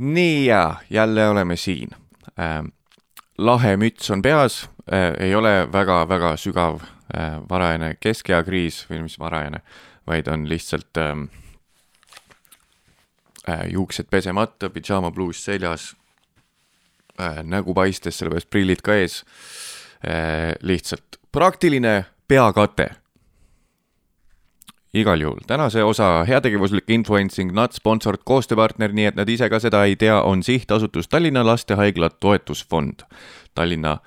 nii ja jälle oleme siin äh,. lahe müts on peas äh,, ei ole väga-väga sügav äh, varajane keskeakriis või mis varajane, vaid on lihtsalt ähm, äh, juuksed pesemata, pidžaama bluus seljas äh,, nägu paistes, sellepärast prillid ka ees äh,. lihtsalt praktiline peakate igal juhul, tänase osa heategevuslik influencing not sponsored koostööpartner, nii et nad ise ka seda ei tea, on sihtasutus Tallinna Lastehaigla Toetusfond. Tallinna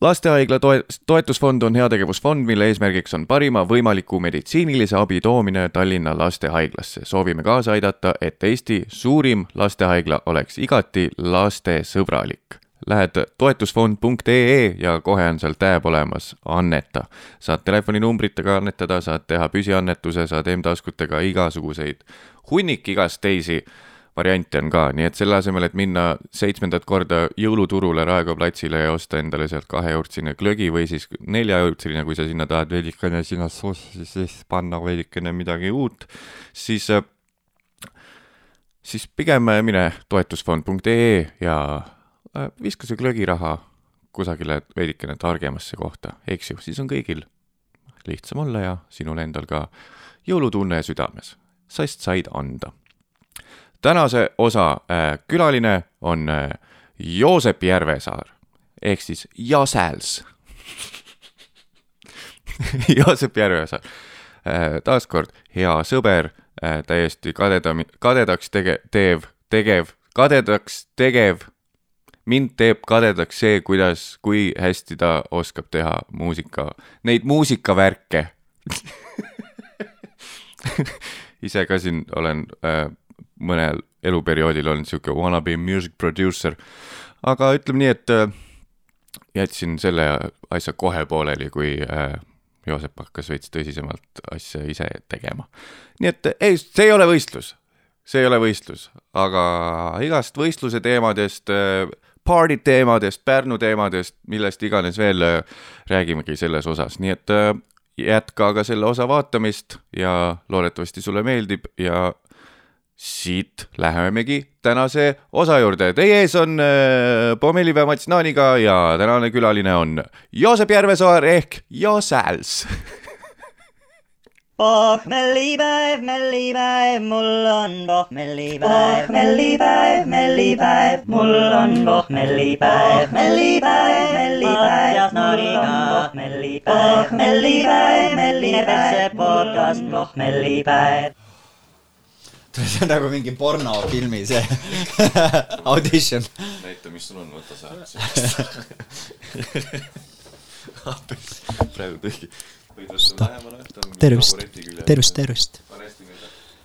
lastehaigla toe-, toetusfond on heategevusfond, mille eesmärgiks on parima võimaliku meditsiinilise abi toomine Tallinna lastehaiglasse. soovime kaasa aidata, et Eesti suurim lastehaigla oleks igati lastesõbralik lähed toetusfond.ee ja kohe on seal tääb olemas anneta. saad telefoninumbritega annetada, saad teha püsiannetuse, saad M-taskutega igasuguseid, hunnik igast teisi variante on ka, nii et selle asemel, et minna seitsmendat korda jõuluturule Raekoja platsile ja osta endale sealt kaheeurtsine glögi või siis neljaeurtsiline, kui sa sinna tahad veidikene sinna sossi siis panna veidikene midagi uut, siis siis pigem mine toetusfond.ee ja viska see glögiraha kusagile veidikene targemasse kohta, eks ju, siis on kõigil lihtsam olla ja sinul endal ka jõulutunne südames, sest said anda. tänase osa äh, külaline on äh, Joosep Järvesaar ehk siis Jasels. Joosep Järvesaar. Äh,, taaskord hea sõber äh,, täiesti kadeda, kadedaks tege-, teev, tegev, kadedaks tegev mind teeb kadedaks see, kuidas, kui hästi ta oskab teha muusika, neid muusikavärke. Ise ka siin olen äh, mõnel eluperioodil olnud sihuke wannabe music producer, aga ütleme nii, et äh, jätsin selle asja kohe pooleli, kui äh, Joosep hakkas veits tõsisemalt asja ise tegema. nii et ei, see ei ole võistlus, see ei ole võistlus, aga igast võistluse teemadest äh, party teemadest, Pärnu teemadest, millest iganes veel äh, räägimegi selles osas, nii et äh, jätka ka selle osa vaatamist ja loodetavasti sulle meeldib ja siit lähemegi tänase osa juurde. Teie ees on äh, Pommelipäev Mats Naaniga ja tänane külaline on Joosep Järvesaar ehk Josels pohmellipäev, mellipäev, mul on pohmellipäev, mellipäev, mellipäev, mul on pohmellipäev, mellipäev, mellipäev, Jasnariga pohmellipäev, pohmellipäev, mellipäev, see podcast pohmellipäev. see on nagu mingi pornofilmi see audition. näita, mis sul on, võta see. praegu tõesti tervist, tervist, tervist.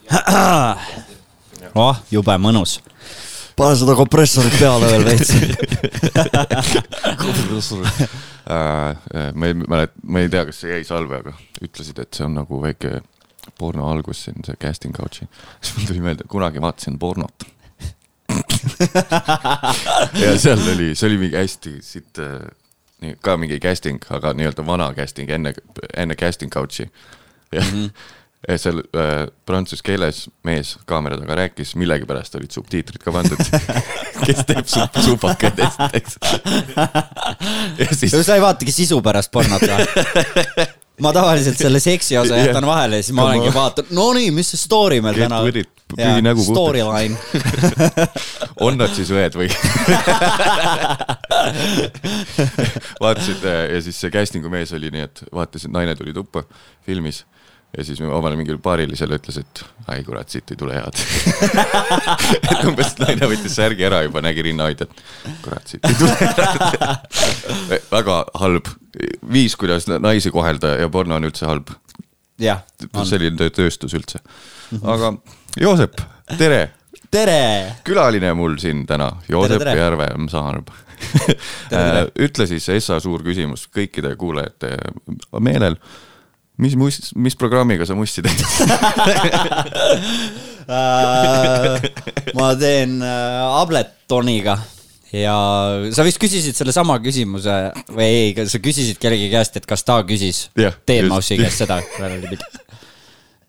oh, jube mõnus. pane seda kompressorit peale veel veits kompressorit äh, äh,. ma ei mäleta, ma ei tea, kas see jäi salve, aga ütlesid, et see on nagu väike porno algus siin, see casting couch'i. siis mul tuli meelde, kunagi vaatasin pornot ja seal oli, see oli mingi hästi siit äh, ka mingi casting, aga nii-öelda vana casting enne, enne casting couch'i. ja mm -hmm. ja seal äh, prantsuse keeles mees kaamera taga rääkis, millegipärast olid subtiitrid ka pandud kes teeb sup-, supakatest, eks. ja siis. sa ei vaatagi sisu pärast pornot või? Ma tavaliselt selle seksi osa jätan vahele ja siis ma olengi vaatan, no nii, mis see story meil täna on. Storyline. On nad siis õed või? Vaatasid äh, ja siis see casting'u mees oli nii, et vaatas, et naine tuli tuppa, filmis ja siis omale mingile paarilisele ütles, et ai kurat, siit ei tule head et umbes naine võttis särgi ära juba, nägi rinnahoidjat. kurat, siit ei tule head väga halb viis, kuidas naisi kohelda ja porno on üldse halb. selline tööstus üldse. aga Joosep, tere. tere. külaline mul siin täna, Joosep Järve Saarb ütle siis Essa suur küsimus kõikide kuulajate meelel mis must, mis programmiga sa mussi teed äh, ma teen äh, Abletoniga ja sa vist küsisid sellesama küsimuse või ei, sa küsisid kellegi käest, et kas ta küsis yeah, Teenmausi käest seda aga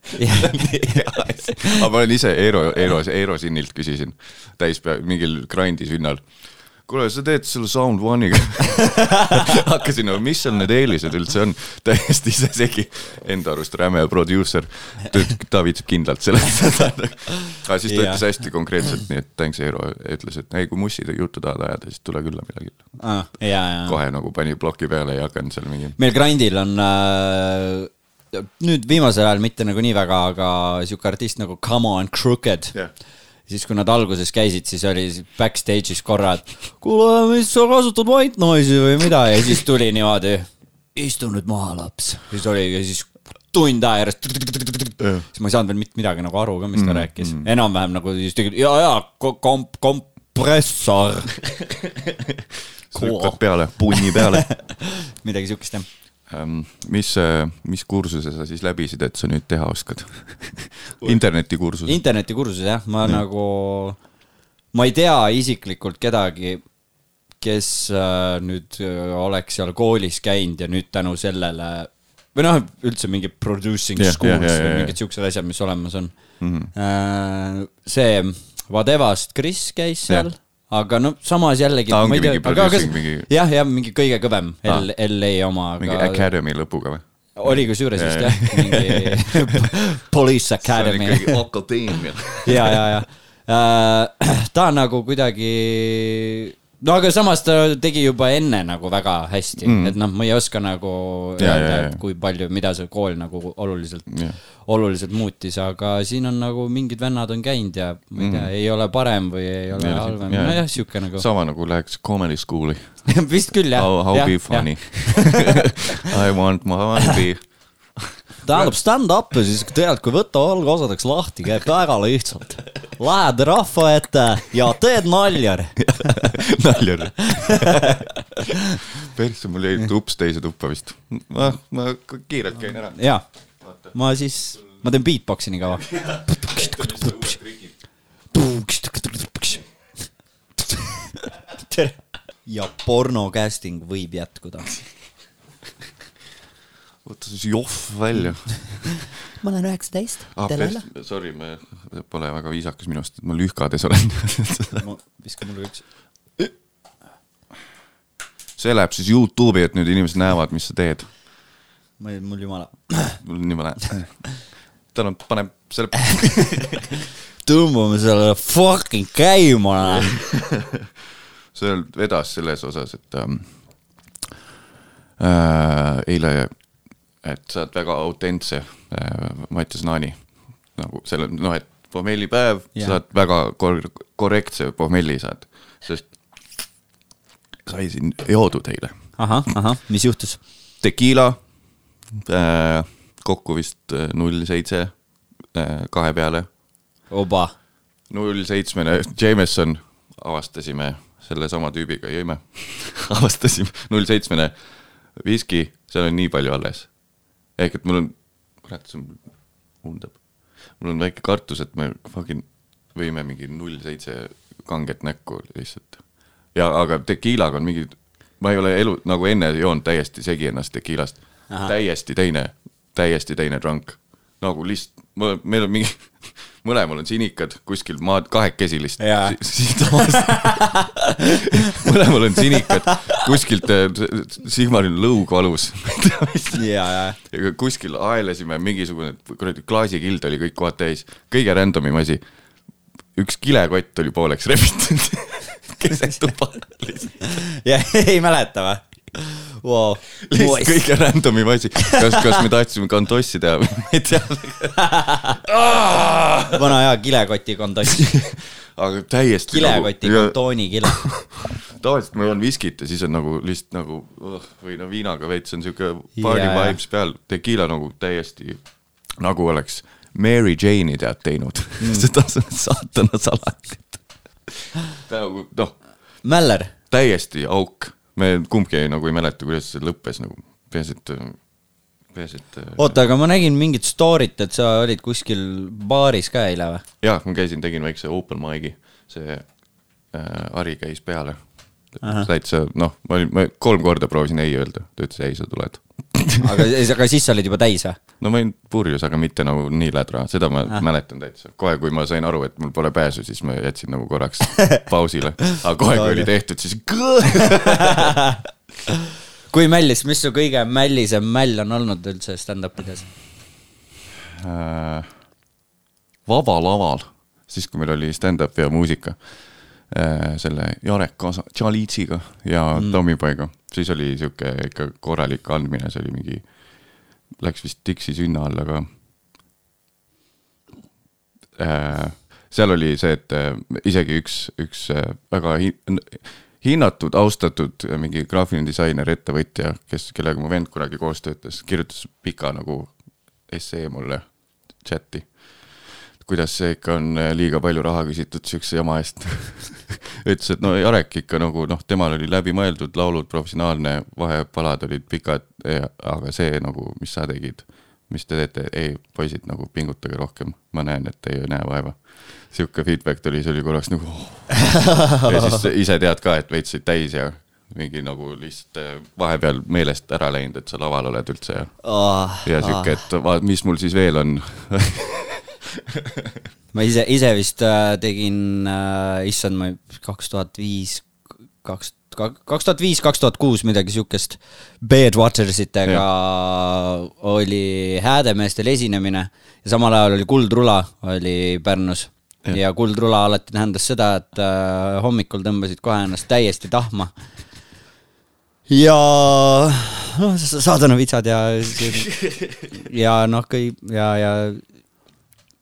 ma olen ise Eero, Eero, Eero Sinnilt küsisin täispea, mingil grindi sünnal kuule, sa teed selle Sound One'iga. Hakkasin nagu, mis seal need eelised üldse on, täiesti isesegi, enda arust räme produusser, ta viitsib kindlalt seletada. Aga siis ta ütles hästi konkreetselt, nii et thanks Eero, ütles, et ei, kui mussid juttu tahad ajada, siis tule külla millalgi ah,. kohe nagu pani ploki peale, ei hakanud seal mingi. meil Grandil on äh, nüüd viimasel ajal mitte nagu nii väga, aga sihuke artist nagu Come on Crooked. Yeah siis, kui nad alguses käisid, siis oli backstage'is korra, et kuule, mis sa kasutad white noise'i või mida ja siis tuli niimoodi. istu nüüd maha, laps. siis oli ja siis tund aega järjest. siis ma ei saanud veel mitte midagi nagu aru ka, mis ta mm, rääkis mm., enam-vähem nagu siis tegi ja, ja komp-, kompressor lükkad peale, punni peale midagi siukest jah mis, äh, mis kursuse sa siis läbisid, et sa nüüd teha oskad internetikursuse? internetikursuse jah, ma ja. nagu, ma ei tea isiklikult kedagi, kes äh, nüüd äh, oleks seal koolis käinud ja nüüd tänu sellele või noh, üldse mingi producing yeah, schools yeah, yeah, või mingid siuksed asjad, mis olemas on mm. -hmm. see Vadevast Kris käis seal aga no samas jällegi. aa, ongi mingi producing, mingi. jah, jah, mingi kõige kõvem L, LA oma. mingi. Academy lõpuga või? oli kusjuures vist jah, mingi Police Academy. see on ikkagi akadeemia ja, ja, ja ta nagu kuidagi no aga samas ta tegi juba enne nagu väga hästi mm., et noh, ma ei oska nagu öelda, et kui palju, mida see kool nagu oluliselt, oluliselt muutis, aga siin on nagu mingid vennad on käinud ja ma ei tea mm., ei ole parem või ei ole ja, halvem, nojah, sihuke nagu. sama nagu läheks comedy school'i vist küll jah. How, how ja, be funny I want my money tähendab stand-up'i siis tegelikult, kui võtta algosadeks lahti, käib väga lihtsalt. Lähed rahva ette ja teed naljari naljari persse, mul jäi tups teise tuppa vist. ma, ma kiirelt käin ära. jaa, ma siis, ma teen beatbox'i nii kaua. ja porno casting võib jätkuda võta siis johv välja ma olen üheksateist ah,. Sorry, ma pole väga viisakas minust, et ma lühkades olen viska mulle üks. see läheb siis Youtube'i, et nüüd inimesed näevad, mis sa teed. ma ei, mul jumala. mul on jumala. tänan, paneb selle tõmbame selle fucking käima see vedas selles osas, et ähm, äh, eile et sa oled väga autentse äh, Mattias Naani nagu selle noh, et pohmellipäev yeah., sa oled väga kor-, korrektse pohmelli saad, sest sai siin joodud eile. ahah, ahah, mis juhtus? Tequila äh,, kokku vist äh, null seitse äh, kahe peale. oba. null seitsmene, Jameson avastasime sellesama tüübiga, jõime avastasime null seitsmene viski, seal on nii palju alles ehk et mul on, kurat, see undab. mul on väike kartus, et me fucking võime mingi null seitse kanget näkku lihtsalt. ja aga tekiilaga on mingi, ma ei ole elu nagu enne joonud täiesti segi ennast tekiilast. täiesti teine, täiesti teine drunk. nagu lihtsalt, meil on mingi mõlemal on sinikad kuskil maad kahekesi lihtsalt mõlemal on sinikad kuskilt, äh, Sigmaril lõug valus. Ja, ja kuskil aelesime mingisugune kuradi klaasikild oli kõik kohad täis, kõige random im asi. üks kilekott oli pooleks rebitud. Keset tuba jah, ei mäleta või? Wow.. lihtsalt kõige random im asi, kas, kas me tahtsime kantossi teha või? Ma ei tea. Vana hea kilekoti kontoss aga täiesti kilekoti nagu, kontooni kile tavaliselt ma joon viskit ja siis on nagu lihtsalt nagu uh, või no viinaga veits on siuke party yeah. vibes peal, tequila nagu täiesti nagu oleks Mary Jane'i tead teinud. Mm. seda saatana salatit. Nagu noh. Mäller. täiesti auk me kumbki nagu ei mäleta, kuidas see lõppes nagu, peaasi, et, peaasi, et. oota, aga ma nägin mingit story't, et sa olid kuskil baaris ka eile või? jah, ma käisin, tegin väikse open mic'i, see äh, Ari käis peale. täitsa noh, ma olin, ma kolm korda proovisin ei öelda, ta ütles ei, sa tuled aga, aga siis sa olid juba täis või? no ma olin purjus, aga mitte nagu nii lädra, seda ma ah. mäletan täitsa. kohe, kui ma sain aru, et mul pole pääsu, siis ma jätsin nagu korraks pausile. aga kohe, kui oli tehtud, siis kui mällis, mis su kõige mällisem mäll on olnud üldse stand-up ides äh,? Vabal Aval, siis kui meil oli stand-up ja muusika äh, selle Jarek Kasa-, Tšalitsiga ja mm. Tommyboyga, siis oli sihuke ikka korralik andmine, see oli mingi läks vist Dixi sünna alla ka äh,. seal oli see, et äh, isegi üks, üks äh, väga hi hinnatud, austatud mingi graafiline disainer, ettevõtja, kes, kellega mu vend kunagi koos töötas, kirjutas pika nagu essee mulle chati kuidas see ikka on äh, liiga palju raha küsitud siukse jama eest ütles, et no Jarek ikka nagu noh, temal oli läbimõeldud laulud, professionaalne, vahepalad olid pikad, aga see nagu, mis sa tegid, mis te teete, ei poisid nagu pingutage rohkem, ma näen, et te ei näe vaeva. sihuke feedback tuli, see oli korraks nagu oh. ja siis ise tead ka, et veits said täis ja mingi nagu lihtsalt äh, vahepeal meelest ära läinud, et sa laval oled üldse ja oh,. ja sihuke, et vaat, mis mul siis veel on ma ise, ise vist äh, tegin äh,, issand, ma kaks tuhat viis, kaks, kaks tuhat viis, kaks tuhat kuus, midagi siukest. Bedwatersitega oli Häädemeestel esinemine ja samal ajal oli Kuldrula oli Pärnus. Ja, ja Kuldrula alati tähendas seda, et äh, hommikul tõmbasid kohe ennast täiesti tahma. Ja noh, saadana vitsad ja ja noh, kõik ja, ja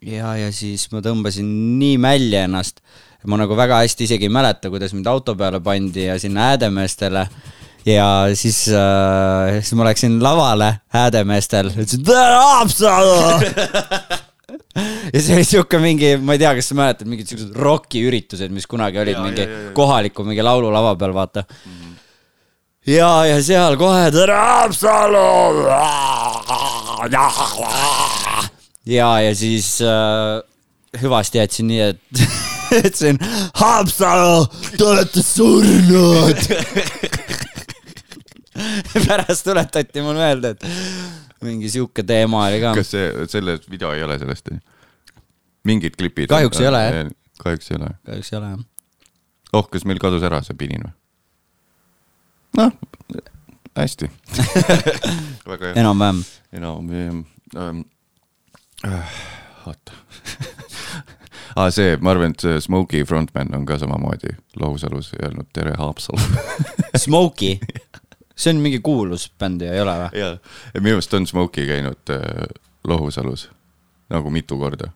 ja, ja siis ma tõmbasin nii mälja ennast, ma nagu väga hästi isegi ei mäleta, kuidas mind auto peale pandi ja sinna Häädemeestele. ja siis äh,, siis ma läksin lavale Häädemeestel, ütlesin tere Haapsalu ja see oli sihuke mingi, ma ei tea, kas sa mäletad, mingid siuksed rokiüritused, mis kunagi olid ja, mingi ja, ja, ja. kohaliku mingi laululava peal, vaata mm. -hmm. ja, ja seal kohe tere Haapsalu ja, ja siis äh, hüvasti jätsin nii, et ütlesin Haapsalu, te olete surnud pärast tuletati mul meelde, et mingi sihuke teema oli ka. kas see, selle video ei ole sellest? mingid klipid? kahjuks ei ole jah. kahjuks ei ole. kahjuks ei ole jah. oh, kas meil kadus ära see pidin või? noh, hästi enam-vähem. enam-vähem um, oota aa ah,, see, ma arvan, et Smoky frontman on ka samamoodi Lohusalus öelnud tere Haapsalu Smoky? see on mingi kuulus bänd ju, ei ole või? jaa, minu meelest on Smoky käinud äh, Lohusalus nagu mitu korda.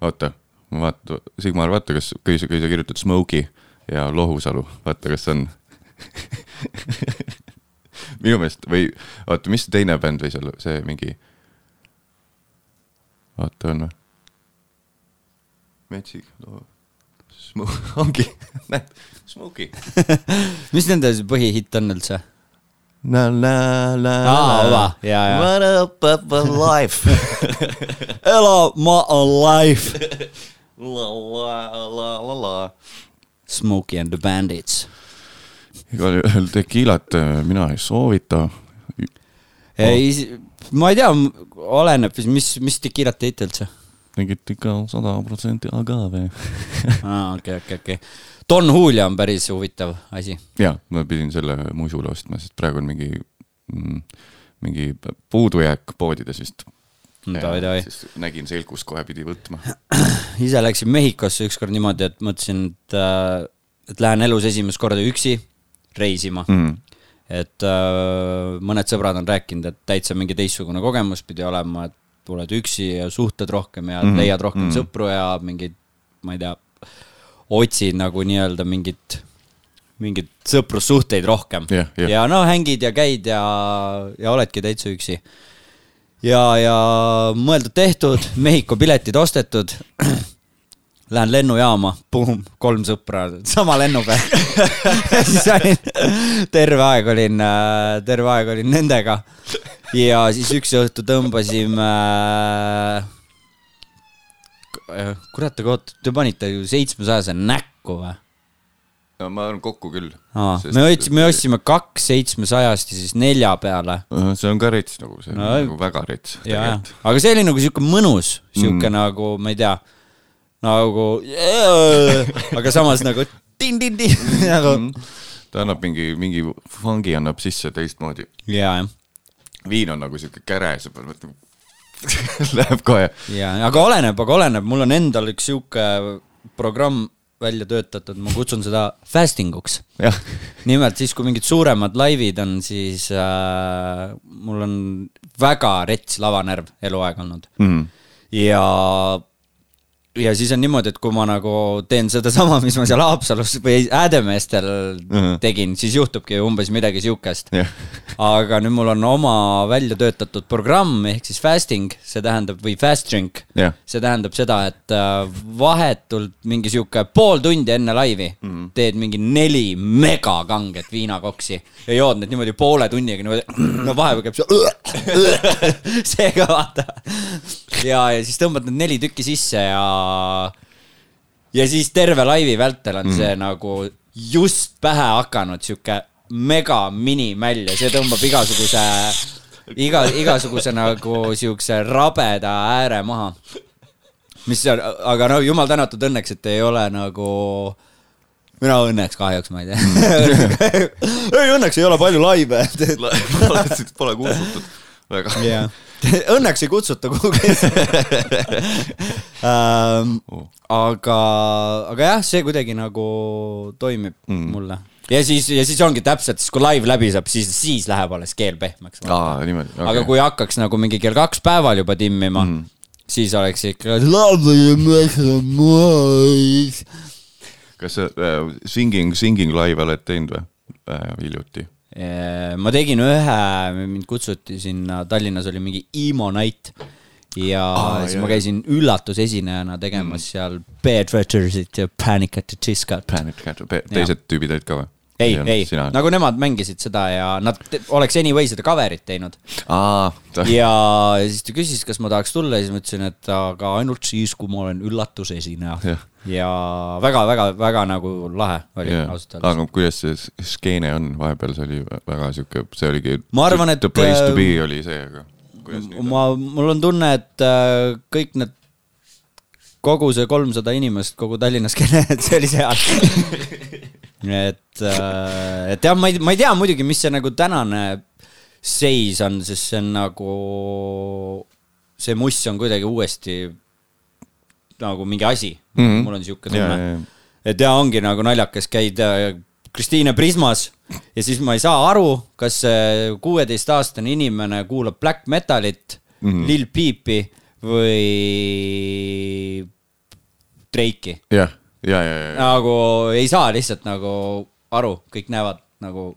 oota, ma vaata, Sigmar, vaata, kas, kui sa, kui sa kirjutad Smoky ja Lohusalu, vaata, kas on minu meelest või oota, mis teine bänd võis olla, see mingi vaata on või? metsik no,, smu-, ongi, näed, Smoky mis nende põhihitt on üldse? La la la la ja, ja. What up up a life Hello my life La la la la la Smokey and the Bandits igal juhul tekiilat äh, mina ei soovita. ei, ma ei tea, oleneb, mis, mis tekiilat teete üldse? mingit ikka sada protsenti agave aa, okei, okei, okei. Don Julio on päris huvitav asi. jaa, ma pidin selle musule ostma, sest praegu on mingi mm,, mingi puudujääk poodides vist no,. siis nägin selgus, kohe pidi võtma. ise läksin Mehhikosse ükskord niimoodi, et mõtlesin, et, äh, et lähen elus esimest korda üksi reisima mm et äh, mõned sõbrad on rääkinud, et täitsa mingi teistsugune kogemus pidi olema, et tuled üksi ja suhtled rohkem ja mm -hmm. leiad rohkem mm -hmm. sõpru ja mingeid, ma ei tea, otsid nagu nii-öelda mingit, mingeid sõprussuhteid rohkem yeah,. Yeah. ja no hängid ja käid ja, ja oledki täitsa üksi. ja, ja mõeldud-tehtud, Mehhiko piletid ostetud Lähen lennujaama, puhum, kolm sõpra, sama lennu peal siis olin, terve aeg olin, äh, terve aeg olin nendega. ja siis üks õhtu tõmbasime äh,. kurat, aga oot, te panite ju seitsmesajase näkku või? no ma arvan kokku küll. me otsime, me ostsime kaks seitsmesajast ja siis nelja peale. see on ka rets nagu, see on no, nagu väga rets. aga see oli nagu sihuke mõnus, sihuke mm. nagu, ma ei tea, nagu aga samas nagu tin-tin-tin nagu mm. ta annab mingi, mingi fungi annab sisse teistmoodi. ja, jah. viin on nagu sihuke käre, sa pead mõtlema Läheb kohe. ja, aga oleneb, aga oleneb, mul on endal üks sihuke programm välja töötatud, ma kutsun seda fasting uks. nimelt siis, kui mingid suuremad laivid on, siis äh, mul on väga rets lavanärv eluaeg olnud mm.. ja ja siis on niimoodi, et kui ma nagu teen sedasama, mis ma seal Haapsalus või Häädemeestel uh -huh. tegin, siis juhtubki umbes midagi siukest yeah.. aga nüüd mul on oma välja töötatud programm ehk siis fasting, see tähendab, või fast drink yeah.. see tähendab seda, et äh, vahetult mingi sihuke pool tundi enne laivi mm -hmm. teed mingi neli megakanget viinakoksi ja jood need niimoodi poole tunniga niimoodi, no vahepeal käib see seega vaata. ja, ja siis tõmbad need neli tükki sisse ja ja siis terve laivi vältel on mm. see nagu just pähe hakanud sihuke mega minimäll ja see tõmbab igasuguse, iga, igasuguse nagu siukse rabeda ääre maha. mis on, aga no jumal tänatud õnneks, et ei ole nagu mina õnneks kahjuks, ma ei tea ei, õnneks ei ole palju laive Pole, pole kutsutud väga. jah õnneks ei kutsuta kuhugi ähm, oh. aga, aga jah, see kuidagi nagu toimib mm. mulle ja siis, ja siis ongi täpselt, siis kui live läbi saab, siis, siis läheb alles keel pehmeks. aa, niimoodi okay.. aga kui hakkaks nagu mingi kell kaks päeval juba timmima mm., siis oleks ikka. kas sa äh, singing, singing live oled teinud või äh, hiljuti? Äh, ma tegin ühe, mind kutsuti sinna, Tallinnas oli mingi emo night ja ah, siis jah, ma käisin üllatusesinejana tegemas mm. seal Bad Retchersit ja Panic at the Disco. Panic at the, teised tüübid olid ka või? ei, ei, nagu nemad mängisid seda ja nad oleks anyway seda cover'it teinud. ja siis ta küsis, kas ma tahaks tulla ja siis ma ütlesin, et aga ainult siis, kui ma olen üllatusesineja. Ja väga-väga-väga nagu lahe oli ausalt öeldes. aga kuidas see skeene on, vahepeal see oli väga sihuke, see oligi. ma arvan, et. The place to be oli see, aga. ma, mul on tunne, et äh, kõik need kogu see kolmsada inimest, kogu Tallinna skeene, et see oli seal et, äh, et jah, ma ei, ma ei tea muidugi, mis see nagu tänane seis on, sest see on nagu, see muss on kuidagi uuesti nagu mingi asi mm, -hmm. mul on sihuke tunne. et ja ongi nagu naljakas, käid äh, Kristiine Prismas ja siis ma ei saa aru, kas kuueteistaastane inimene kuulab black metalit mm, -hmm. Lil Peepi või Drake'i. jah ja, ja, ja. nagu ei saa lihtsalt nagu aru, kõik näevad nagu.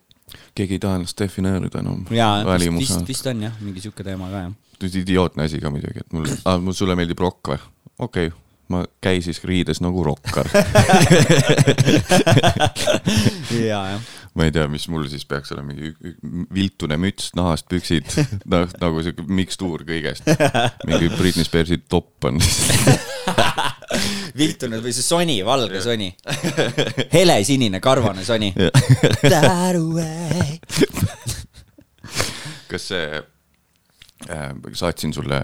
keegi ei taha ennast defineerida enam no.. jaa, vist, vist, on jah, mingi sihuke teema ka jah. idiootne asi ka muidugi, et mul ah,, mul sulle meeldib rokk või? okei okay ma käi siis riides nagu rokkar ja, jah. ma ei tea, mis mul siis peaks olema, mingi viltune müts, nahast püksid, noh nagu siuke mikstuur kõigest. mingi Britney Spearsi topp on viltunud või see soni, valge soni. helesinine karvane soni kas see äh,, saatsin sulle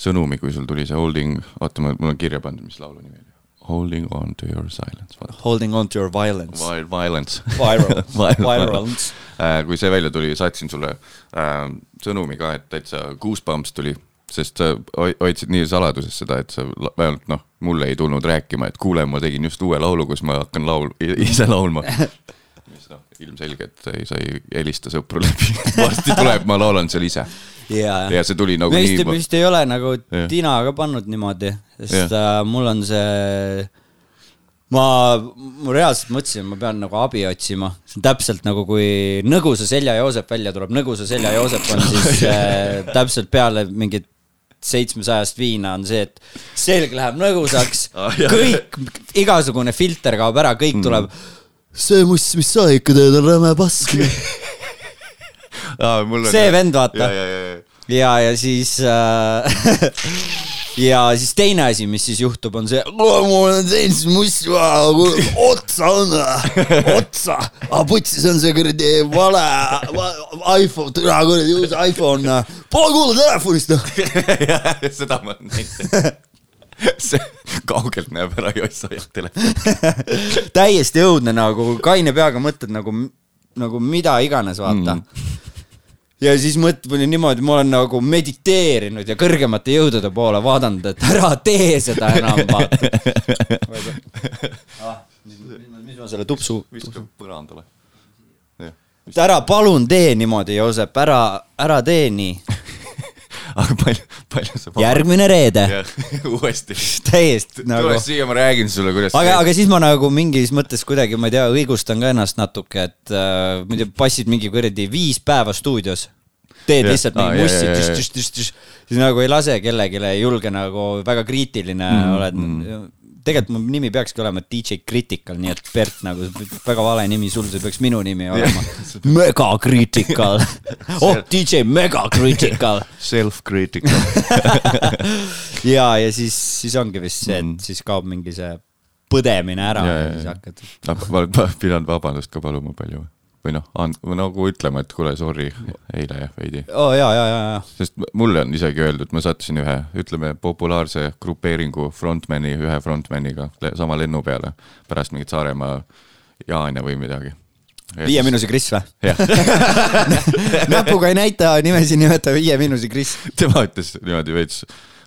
sõnumi, kui sul tuli see holding, oota, mul on kirja pandud, mis laulu nimi oli. Holding on to your silence. Holding on to your violence. Violence. Viral. Violence. Äh, kui see välja tuli, saatsin sulle äh, sõnumi ka, et täitsa goosebumps tuli sest sa hoidsid nii saladuses seda, et sa vähemalt noh, mulle ei tulnud rääkima, et kuule, ma tegin just uue laulu, kus ma hakkan laul, ise laulma. mis noh, ilmselge, et ei, sa ei helista sõpru läbi varsti tuleb, ma laulan seal ise. ja, ja see tuli nagu me vist, nii. me vist ei ole nagu ja. Tina ka pannud niimoodi, sest äh, mul on see ma, ma reaalselt mõtlesin, ma pean nagu abi otsima, see on täpselt nagu kui Nõgusa selja Joosep välja tuleb, Nõgusa selja Joosep on siis äh, täpselt peale mingit seitsmesajast viina on see, et selg läheb nõgusaks ah,, kõik, igasugune filter kaob ära, kõik mm. tuleb. See muss, mis sa ikka teed, on räme pask ah,. see vend, vaata. ja, ja, ja, ja, ja siis äh, ja siis teine asi, mis siis juhtub, on see, mul on selline must otsa on, otsa, aga putsis on see kuradi vale iPhone, türa kuradi uus iPhone, pole kuulda telefonist noh. seda ma näitasin see kaugelt näeb ära Joss hoiab telefoni täiesti õudne nagu, kaine peaga mõtled nagu, nagu mida iganes, vaata mm ja siis mõtlen niimoodi, ma olen nagu mediteerinud ja kõrgemate jõudude poole vaadanud, et ära tee seda enam, vaata ah,. mis ma selle tupsu. viskab põrandale. ära palun tee niimoodi, Joosep, ära, ära tee nii aga palju, palju sa järgmine reede. uuesti. täiesti nagu. tule siia, ma räägin sulle, kuidas. aga, aga siis ma nagu mingis mõttes kuidagi, ma ei tea, õigustan ka ennast natuke, et äh, ma ei tea, passid mingi kuradi viis päeva stuudios teed lihtsalt mingi mussi, siis nagu ei lase kellelegi, ei julge nagu väga kriitiline mm, oled mm. Tegelikult mu nimi peakski olema DJ Critical, nii et Bert nagu väga vale nimi, sul see peaks minu nimi olema. Mega Critical oh, DJ Mega Critical Self-critical ja, ja siis, siis ongi vist see, et mm. siis kaob mingi see põdemine ära ja, ja, ja siis hakkad. ma pidanud vabandust ka paluma palju või noh, nagu ütlema, et kuule, sorry, eile jah, veidi. oh, ja, ja, ja, ja. sest mulle on isegi öeldud, ma sattusin ühe, ütleme, populaarse grupeeringu frontmani, ühe frontmaniga sama lennu peale pärast mingit Saaremaa Jaane või midagi. viie miinusi Kris või? näpuga ei näita, nimesid nimeta Viie miinusi Kris. tema ütles niimoodi veits,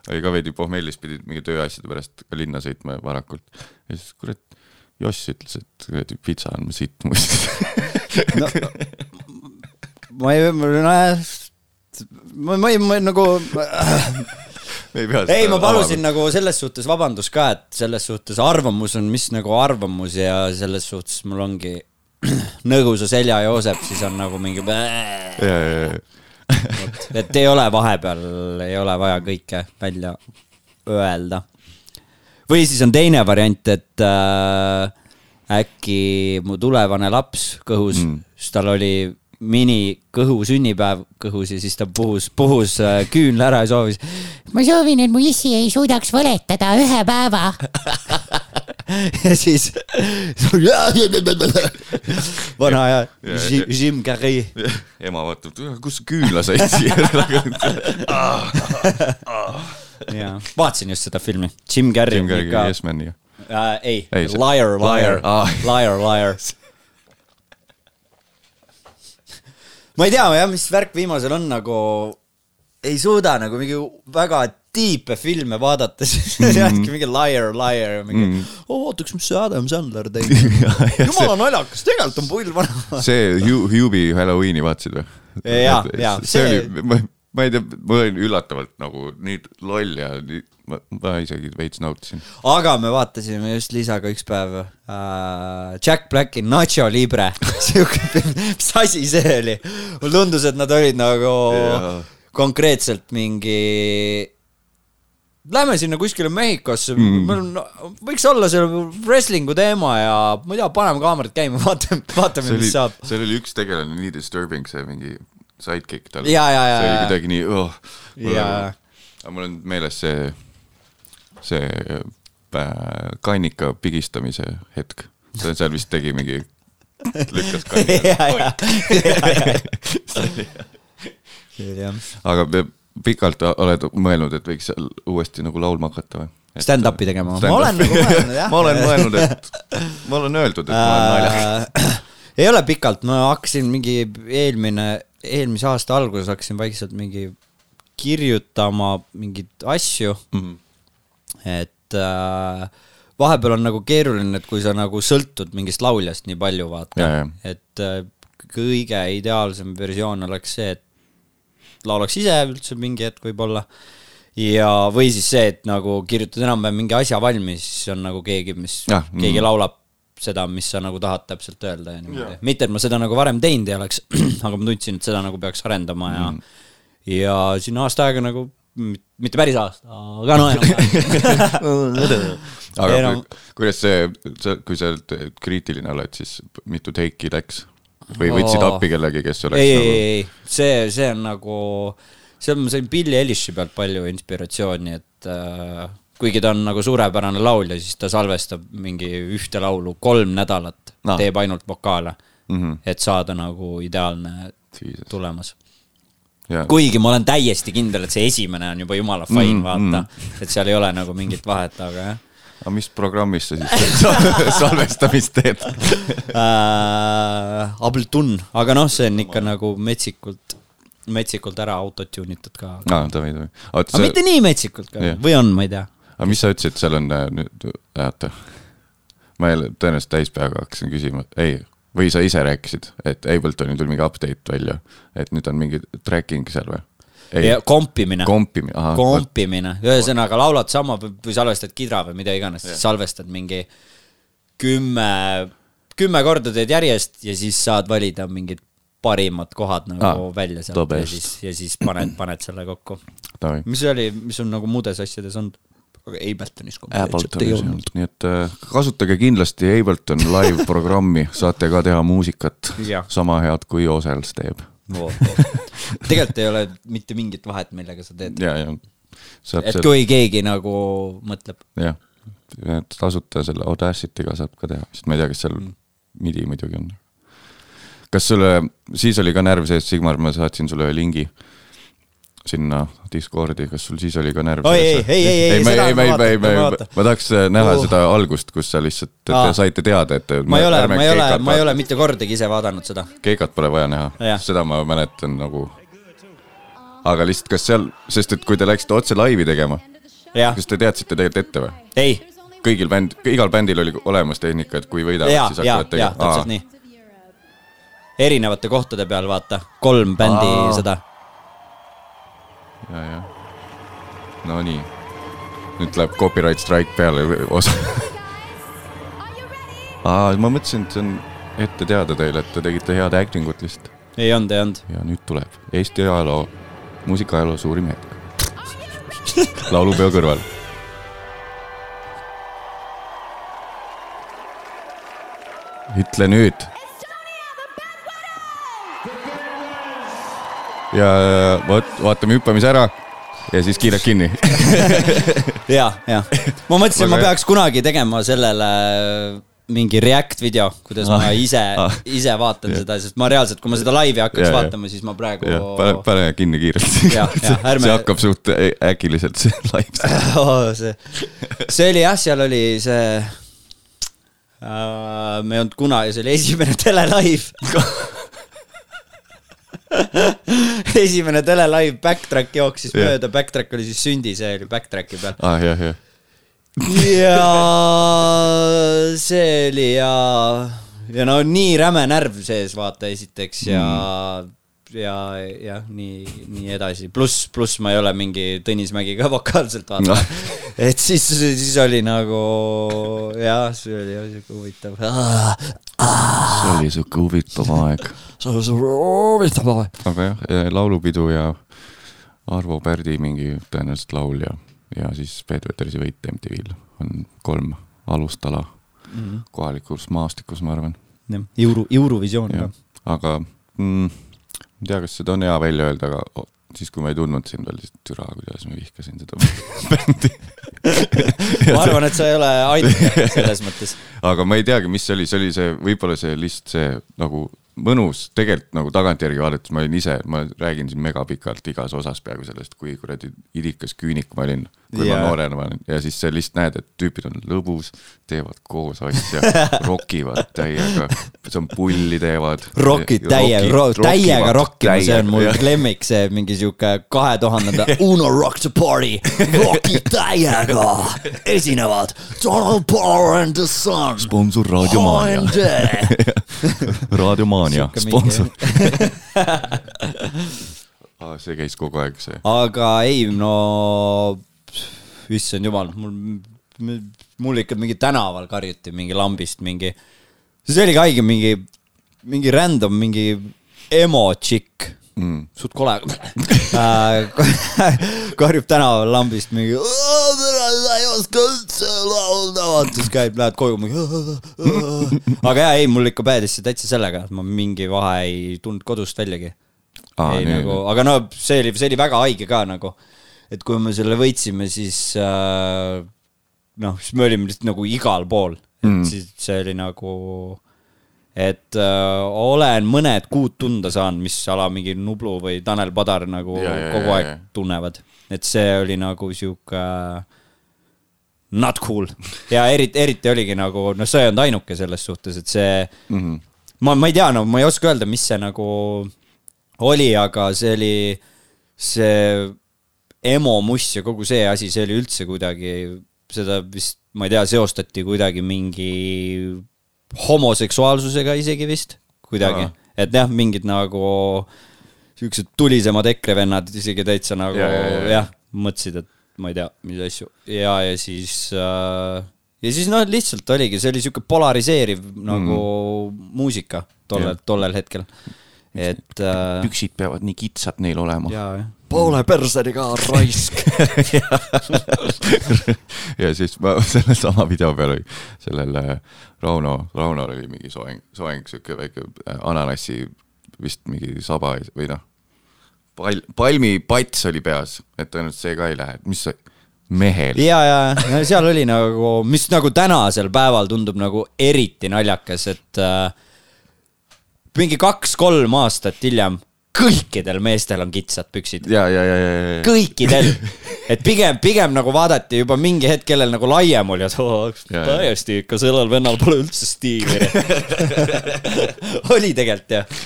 oli ka veidi pohmellis, pidid mingi tööasjade pärast ka linna sõitma varakult. ja siis kurat, Joss ütles, et kuradi pitsa on sitt muist no, ma ei, nojah, ma, ma ei, ma nagu ei, ei, ma palusin avama. nagu selles suhtes vabandust ka, et selles suhtes arvamus on, mis nagu arvamus ja selles suhtes mul ongi nõgusa selja Joosep, siis on nagu mingi. et ei ole vahepeal, ei ole vaja kõike välja öelda. Või siis on teine variant, et äh, äkki mu tulevane laps kõhus mm., siis tal oli mini kõhu sünnipäev kõhus ja siis ta puhus, puhus äh, küünla ära ja soovis. ma soovin, et mu issi ei suudaks võletada ühe päeva ja siis vana aja Jim Carrey. ema vaatab, kus küünla said siia vaatasin just seda filmi, Jim Carrey. Jim Carrey, Yes Man, jah äh,. ei, ei, liar, liar, ah. liar, liar ma ei tea jah, mis värk viimasel on nagu, ei suuda nagu mingi väga tiipe filme vaadates mm -hmm. mingi liar, liar, mingi mm -hmm. oh, ootaks, mis see Adam Sandler tegi jumala naljakas, tegelikult on pull vana see Hubie Halloweeni vaatasid või? ja, ja see, see oli, ma ei tea, ma olin üllatavalt nagu nii loll ja nii, ma, ma isegi veits nautisin. aga me vaatasime just Liisaga üks päev äh, Jack Blacki Nacho Libre siuke mis asi see oli? mulle tundus, et nad olid nagu ja. konkreetselt mingi Lähme sinna kuskile Mehhikosse mm., meil on, võiks olla seal wrestling'u teema ja ma ei tea, paneme kaamerad käima, vaatame, vaatame, mis saab. seal oli üks tegelane nii disturbing, see mingi sidekick tal. see oli kuidagi nii oh,. aga mul on meeles see, see äh, kannika pigistamise hetk. seal vist tegi mingi, lükkas kannika. aga pikalt oled mõelnud, et võiks uuesti nagu laulma hakata või? Stand-up'i tegema stand, ma olen nagu mõelnud jah ma olen mõelnud, et, ma olen öeldud, et ma olen naljakas ei ole pikalt, ma hakkasin mingi eelmine eelmise aasta alguses hakkasin vaikselt mingi kirjutama mingeid asju mm. -hmm. et äh, vahepeal on nagu keeruline, et kui sa nagu sõltud mingist lauljast nii palju, vaata, et äh, kõige ideaalsem versioon oleks see, et laulaks ise üldse mingi hetk võib-olla ja, või siis see, et nagu kirjutad enam-vähem mingi asja valmis, siis on nagu keegi, mis, keegi mm. laulab seda, mis sa nagu tahad täpselt öelda ja niimoodi. mitte, et ma seda nagu varem teinud ei oleks, aga ma tundsin, et seda nagu peaks arendama ja mm., ja siin aasta aega nagu, mitte päris aasta, aga no enam-vähem aga enam... kuidas see, sa, kui sa kriitiline oled, siis mitu teiki läks? või võtsid oh. appi kellegi, kes oleks ei nagu..., ei, ei, see, see on nagu seal ma sain Billie Eilish'i pealt palju inspiratsiooni, et äh, kuigi ta on nagu suurepärane laulja, siis ta salvestab mingi ühte laulu kolm nädalat no., teeb ainult vokaale mm, -hmm. et saada nagu ideaalne Jesus. tulemus. kuigi ma olen täiesti kindel, et see esimene on juba jumala fine mm, -hmm. vaata, mhm. et seal ei ole nagu mingit vahet, aga jah aga mis programmis sa siis salvestamist teed äh, Ableton, aga noh, see on ikka nagu metsikult metsikult ära autotune itud ka. aa, davai, davai. aga see... mitte nii metsikult ka yeah. või on, ma ei tea. Aga mis sa ütlesid, seal on äh, nüüd, oota. ma jälle tõenäoliselt täispeaga hakkasin küsima, ei, või sa ise rääkisid, et Abletonil tuli mingi update välja, et nüüd on mingi tracking seal või? ja kompimine. kompimine, ahah. kompimine, ühesõnaga laulad sama või salvestad kidra või mida iganes, salvestad mingi kümme, kümme korda teed järjest ja siis saad valida mingid parimad kohad nagu ah, välja sealt ja siis, ja siis paned, paned selle kokku. mis oli, mis on nagu muudes asjades olnud? Aga Abletonis konkreetselt ei olnud. nii et äh, kasutage kindlasti Ableton live programmi, saate ka teha muusikat sama head kui Osels teeb oh,. tegelikult ei ole mitte mingit vahet, millega sa teed. ja, ja. et seal... kui keegi nagu mõtleb. jah, tasuta selle Audacity'ga saab ka teha, sest ma ei tea, kas seal mm. midi muidugi on kas sulle, siis oli ka närv sees, Sigmar, ma saatsin sulle lingi sinna Discordi, kas sul siis oli ka närv oi, ei, ei, ei, ei, seda ma vaatan, ma vaatan. ma tahaks äh, näha uh. seda algust, kus sa lihtsalt te saite teada, et ma ei ole, ma ei ole, ma ei ole mitte kordagi ise vaadanud seda. keikat pole vaja näha, seda ma mäletan nagu. aga lihtsalt, kas seal, sest et kui te läksite otse laivi tegema, kas te teadsite tegelikult ette või? ei. kõigil bänd, igal bändil oli olemas tehnika, et kui võidavad, siis hakkavad tegema. täpselt nii erinevate kohtade peal, vaata, kolm bändi Aa. seda. Ja, jah. Nonii, nüüd läheb copyright strike peale osa aa, ma mõtlesin, et see on ette teada teile, et te tegite head acting ut lihtsalt. ei olnud, ei olnud. ja nüüd tuleb Eesti ajaloo, muusikaajaloo suurim hetk. laulupeo kõrval ütle nüüd ja vot, vaatame hüppamise ära ja siis kiirelt kinni ja, ja ma mõtlesin, ma peaks kunagi tegema sellele mingi react video, kuidas ah, ma ise ah,, ise vaatan yeah. seda, sest ma reaalselt, kui ma seda laivi hakkaks yeah, vaatama, siis ma praegu. pane, pane kinni kiirelt ärme... see hakkab suht äkiliselt, see live oh,. see, see oli jah, seal oli see uh,. me ei olnud kunagi, see oli esimene telelive esimene telelive backtrack jooksis yeah. mööda, backtrack oli siis Sündi, see oli backtrack'i peal. ah jah, jah. ja see oli ja, ja no nii räme närv sees, vaata esiteks ja mm ja jah, nii, nii edasi, pluss, pluss ma ei ole mingi Tõnis Mägi ka vokaalselt vaata no. et siis, siis oli nagu jah, see oli siuke huvitav. see oli siuke huvitav aeg. Aeg. aga jah, laulupidu ja Arvo Pärdi mingi tõenäoliselt laul ja, ja siis Peeter Tersi võit MTV-l on kolm alustala mm -hmm. kohalikus maastikus, ma arvan. jah, Euro, Eurovisioon ka. aga mm, ma ei tea, kas seda on hea välja öelda, aga siis, kui ma ei tundnud sind veel, siis türa, kuidas ma vihkasin seda bändi ma arvan, et sa ei ole ainuke selles mõttes. aga ma ei teagi, mis see oli, see oli see, võib-olla see lihtsalt see nagu mõnus, tegelikult nagu tagantjärgi vaadates ma olin ise, ma räägin siin megapikalt igas osas peaaegu sellest, kui kuradi idikas küünik ma olin, kui yeah. ma noorena olin ja siis sa lihtsalt näed, et tüübid on lõbus, teevad koos asja, rokivad täiega, pulli teevad. rokid täiega ro, täiega rokkima, see on mul lemmik, see mingi sihuke kahe tuhandenda Uno rock the party, rokid täiega, esinevad Donald Power and the Sun. sponsor Raadio Maania. Raadio Maania sponsor ah, see käis kogu aeg, see. aga ei, no issand jumal, mul, mul ikka mingi tänaval karjuti mingi lambist mingi, see oligi haige, mingi, mingi random, mingi emo tšikk mm.. suht kole. Karjub tänaval lambist mingi. sa ei oska üldse laulda, vaata siis käib, lähed koju mingi. aga jaa, ei, mul ikka päädis see täitsa sellega, et ma mingi vahe ei tulnud kodust väljagi. Ei nii, nagu, aga no see oli, see oli väga haige ka nagu, et kui me selle võitsime, siis äh, noh, siis me olime lihtsalt nagu igal pool, et mm. siis see oli nagu, et äh, olen mõned kuud tunda saanud, mis ala mingi Nublu või Tanel Padar nagu ja, ja, kogu aeg ja, ja. tunnevad, et see oli nagu sihuke not cool ja eriti, eriti oligi nagu, noh, sa ei olnud ainuke selles suhtes, et see mm, -hmm. ma, ma ei tea, no ma ei oska öelda, mis see nagu oli, aga see oli, see emo muss ja kogu see asi, see oli üldse kuidagi, seda vist, ma ei tea, seostati kuidagi mingi homoseksuaalsusega isegi vist, kuidagi. et jah, mingid nagu siuksed tulisemad EKRE vennad isegi täitsa nagu jah ja, ja, ja. mõtlesid, et ma ei tea, mis asju ja, ja siis äh, ja siis noh, lihtsalt oligi, see oli sihuke polariseeriv nagu mm. muusika tollel, tollel hetkel et äh.... püksid peavad nii kitsad neil olema. Poole perseni ka, raisk ja siis ma sellesama video peal oli, sellel äh, Rauno, Raunol oli mingi soeng, soeng, sihuke väike äh, ananassi vist mingi saba või noh, pal-, palmipats oli peas, et tõenäoliselt see ka ei lähe, mis see mehel. ja, ja, ja seal oli nagu, mis nagu tänasel päeval tundub nagu eriti naljakas, et äh, mingi kaks-kolm aastat hiljem kõikidel meestel on kitsad püksid. ja, ja, ja, ja, ja. kõikidel, et pigem, pigem nagu vaadati juba mingi hetk, kellel nagu laiem oli, et oo, täiesti ikka sellel vennal pole üldse stiili oli tegelikult jah.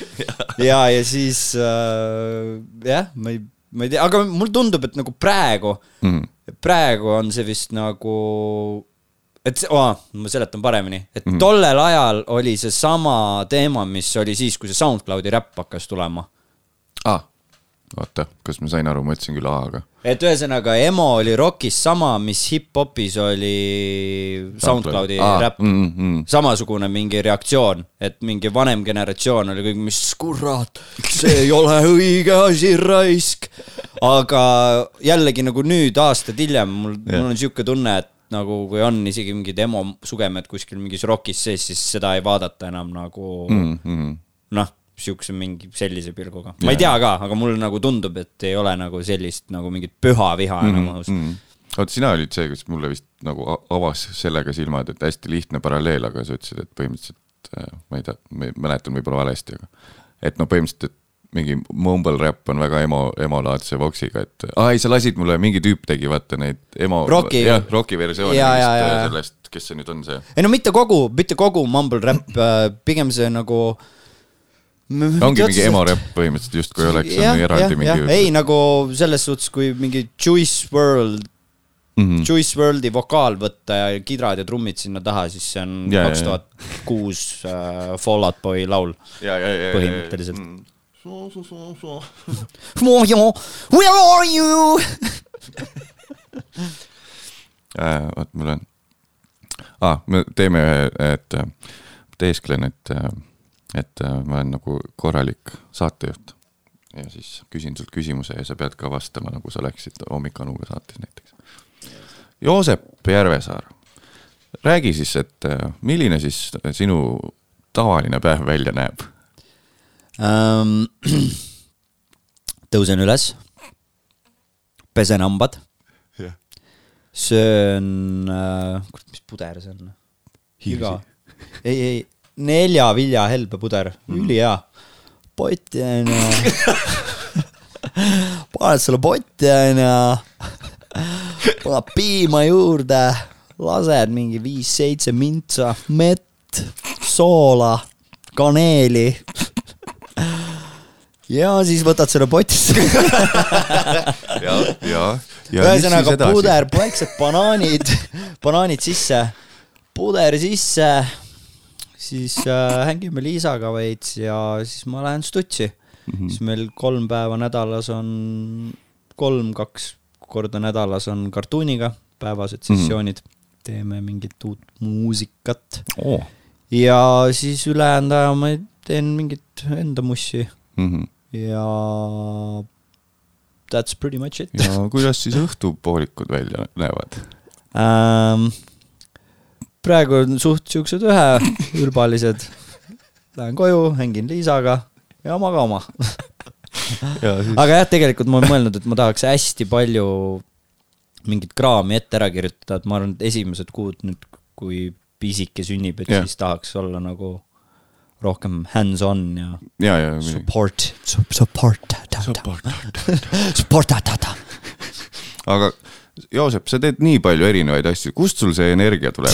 ja, ja siis äh, jah, ma ei, ma ei tea, aga mulle tundub, et nagu praegu mm., praegu on see vist nagu et oh,, ma seletan paremini, et mm -hmm. tollel ajal oli seesama teema, mis oli siis, kui see SoundCloudi räpp hakkas tulema. aa ah,, oota, kas ma sain aru, ma ütlesin küll A-ga. et ühesõnaga emo oli rockis sama, mis hip-hopis oli SoundCloudi ah, räpp mm. -hmm. samasugune mingi reaktsioon, et mingi vanem generatsioon oli kõik, mis kurat, see ei ole õige asi, raisk. aga jällegi nagu nüüd aastaid hiljem mul mul on sihuke tunne, et nagu kui on isegi mingi demo sugemed kuskil mingis rokis sees, siis seda ei vaadata enam nagu mm -hmm. noh, siukse mingi sellise pilguga. ma ei tea ka, aga mulle nagu tundub, et ei ole nagu sellist nagu mingit püha viha enam õhus mm -hmm oota, sina olid see, kes mulle vist nagu avas sellega silmad, et hästi lihtne paralleel, aga sa ütlesid, et põhimõtteliselt äh, ma ei tea, ma mäletan võib-olla valesti, aga et no põhimõtteliselt, et mingi mumble rap on väga emo, emolaadse voksiga, et aa ei, sa lasid mulle, mingi tüüp tegi vaata neid emo. jah, Rocki versiooni ja, ja, ja, sellest, kes see nüüd on see? ei no mitte kogu, mitte kogu mumble rap, äh, pigem see nagu ongi mingi emo rap põhimõtteliselt justkui oleks ja, eraldi ja, mingi. ei nagu selles suhtes, kui mingi Juice WRLD mm -hmm. Juice WRLDi vokaal võtta ja kidrad ja trummid sinna taha, siis see on kaks tuhat kuus äh, Fall Out Boy laul. põhimõtteliselt. Where are you äh, vot mul on ah,, me teeme ühe, et teesklen, et, et ma olen nagu korralik saatejuht. ja siis küsin sult küsimuse ja sa pead ka vastama, nagu sa oleksid Hommikanuga saates näiteks. Joosep Järvesaar, räägi siis, et milline siis sinu tavaline päev välja näeb ähm,. tõusen üles, pesen hambad yeah., söön äh,, kurat, mis puder see on? iga, ei, ei, neljavilja helbepuder mm., ülihea. potti onju paned selle potti onju, paned piima juurde, lased mingi viis-seitse mintsa, mett, soola, kaneeli ja siis võtad selle potist ja, ja, ja. ühesõnaga puder, väiksed banaanid, banaanid sisse, puder sisse, siis äh, hängime Liisaga veits ja siis ma lähen stutsi mm. -hmm. siis meil kolm päeva nädalas on, kolm, kaks korda nädalas on kartuuniga päevased mhm. sessioonid mm, -hmm. teeme mingit uut muusikat oh. ja siis ülejäänud aja ma teen mingit enda mussi mm. -hmm ja that's pretty much it. ja kuidas siis õhtupoolikud välja näevad ähm,? Praegu on suht siuksed üheülbalised. Lähen koju, hängin Liisaga ja maga oma. Aga jah, tegelikult ma olen mõelnud, et ma tahaks hästi palju mingit kraami ette ära kirjutada, et ma arvan, et esimesed kuud nüüd, kui pisike sünnib, et yeah. siis tahaks olla nagu rohkem hands-on ja, ja, ja support, support, support, aga Joosep, sa teed nii palju erinevaid asju, kust sul see energia tuleb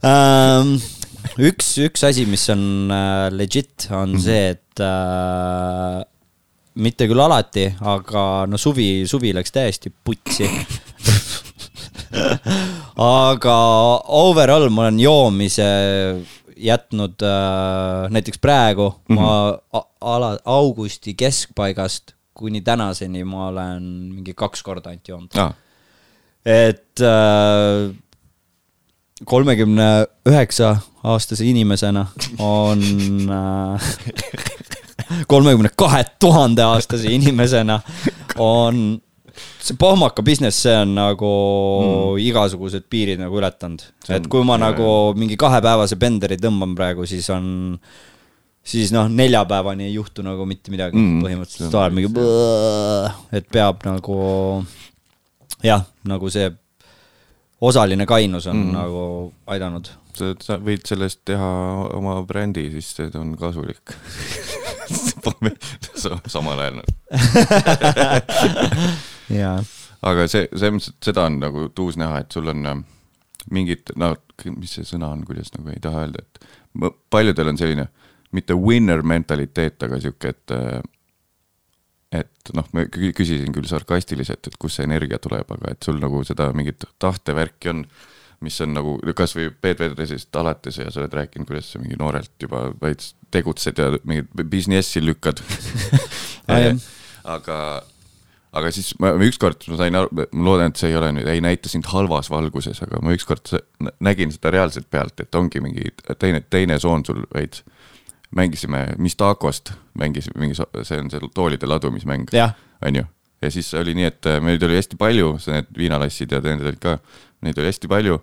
um, üks, üks asi, mis on uh, legit, on -hmm. see, et uh, mitte küll alati, aga no suvi, suvi läks täiesti putsi aga overall ma olen joomise jätnud äh, näiteks praegu mm -hmm. ma ala, augusti keskpaigast kuni tänaseni ma olen mingi kaks korda ainult joonud ah.. et äh, kolmekümne üheksa aastase inimesena on äh, kolmekümne kahe tuhande aastase inimesena on see pohmaka business, see on nagu mm. igasugused piirid nagu ületanud. et kui ma nagu mingi kahepäevase penderi tõmban praegu, siis on, siis noh, neljapäevani ei juhtu nagu mitte midagi mm. põhimõtteliselt, oled mingi, et peab nagu jah, nagu see osaline kainus on mm. nagu aidanud. sa, võid sellest teha oma brändi, siis see on kasulik samal ajal jaa. aga see, selles mõttes, et seda on nagu tuus näha, et sul on äh, mingid, no mis see sõna on, kuidas nagu ei taha öelda, et paljudel on selline mitte winner mentaliteet, aga sihuke, et äh, et noh, ma küsisin küll sarkastiliselt, et kust see energia tuleb, aga et sul nagu seda mingit tahtevärki on, mis on nagu kasvõi Peet Vedresest alates ja sa oled rääkinud, kuidas sa mingi noorelt juba veits tegutsed ja mingit businessi lükkad aga, aga siis ma ükskord ma sain aru, ma loodan, et see ei ole nüüd, ei näita sind halvas valguses, aga ma ükskord nägin seda reaalselt pealt, et ongi mingi teine, teine soon sul veits. Mängisime Mis Tacost, mängisime mingi, see on see toolide ladumismäng, on ju. ja siis oli nii, et meid oli hästi palju, need viinalassid ja need olid ka, neid oli hästi palju.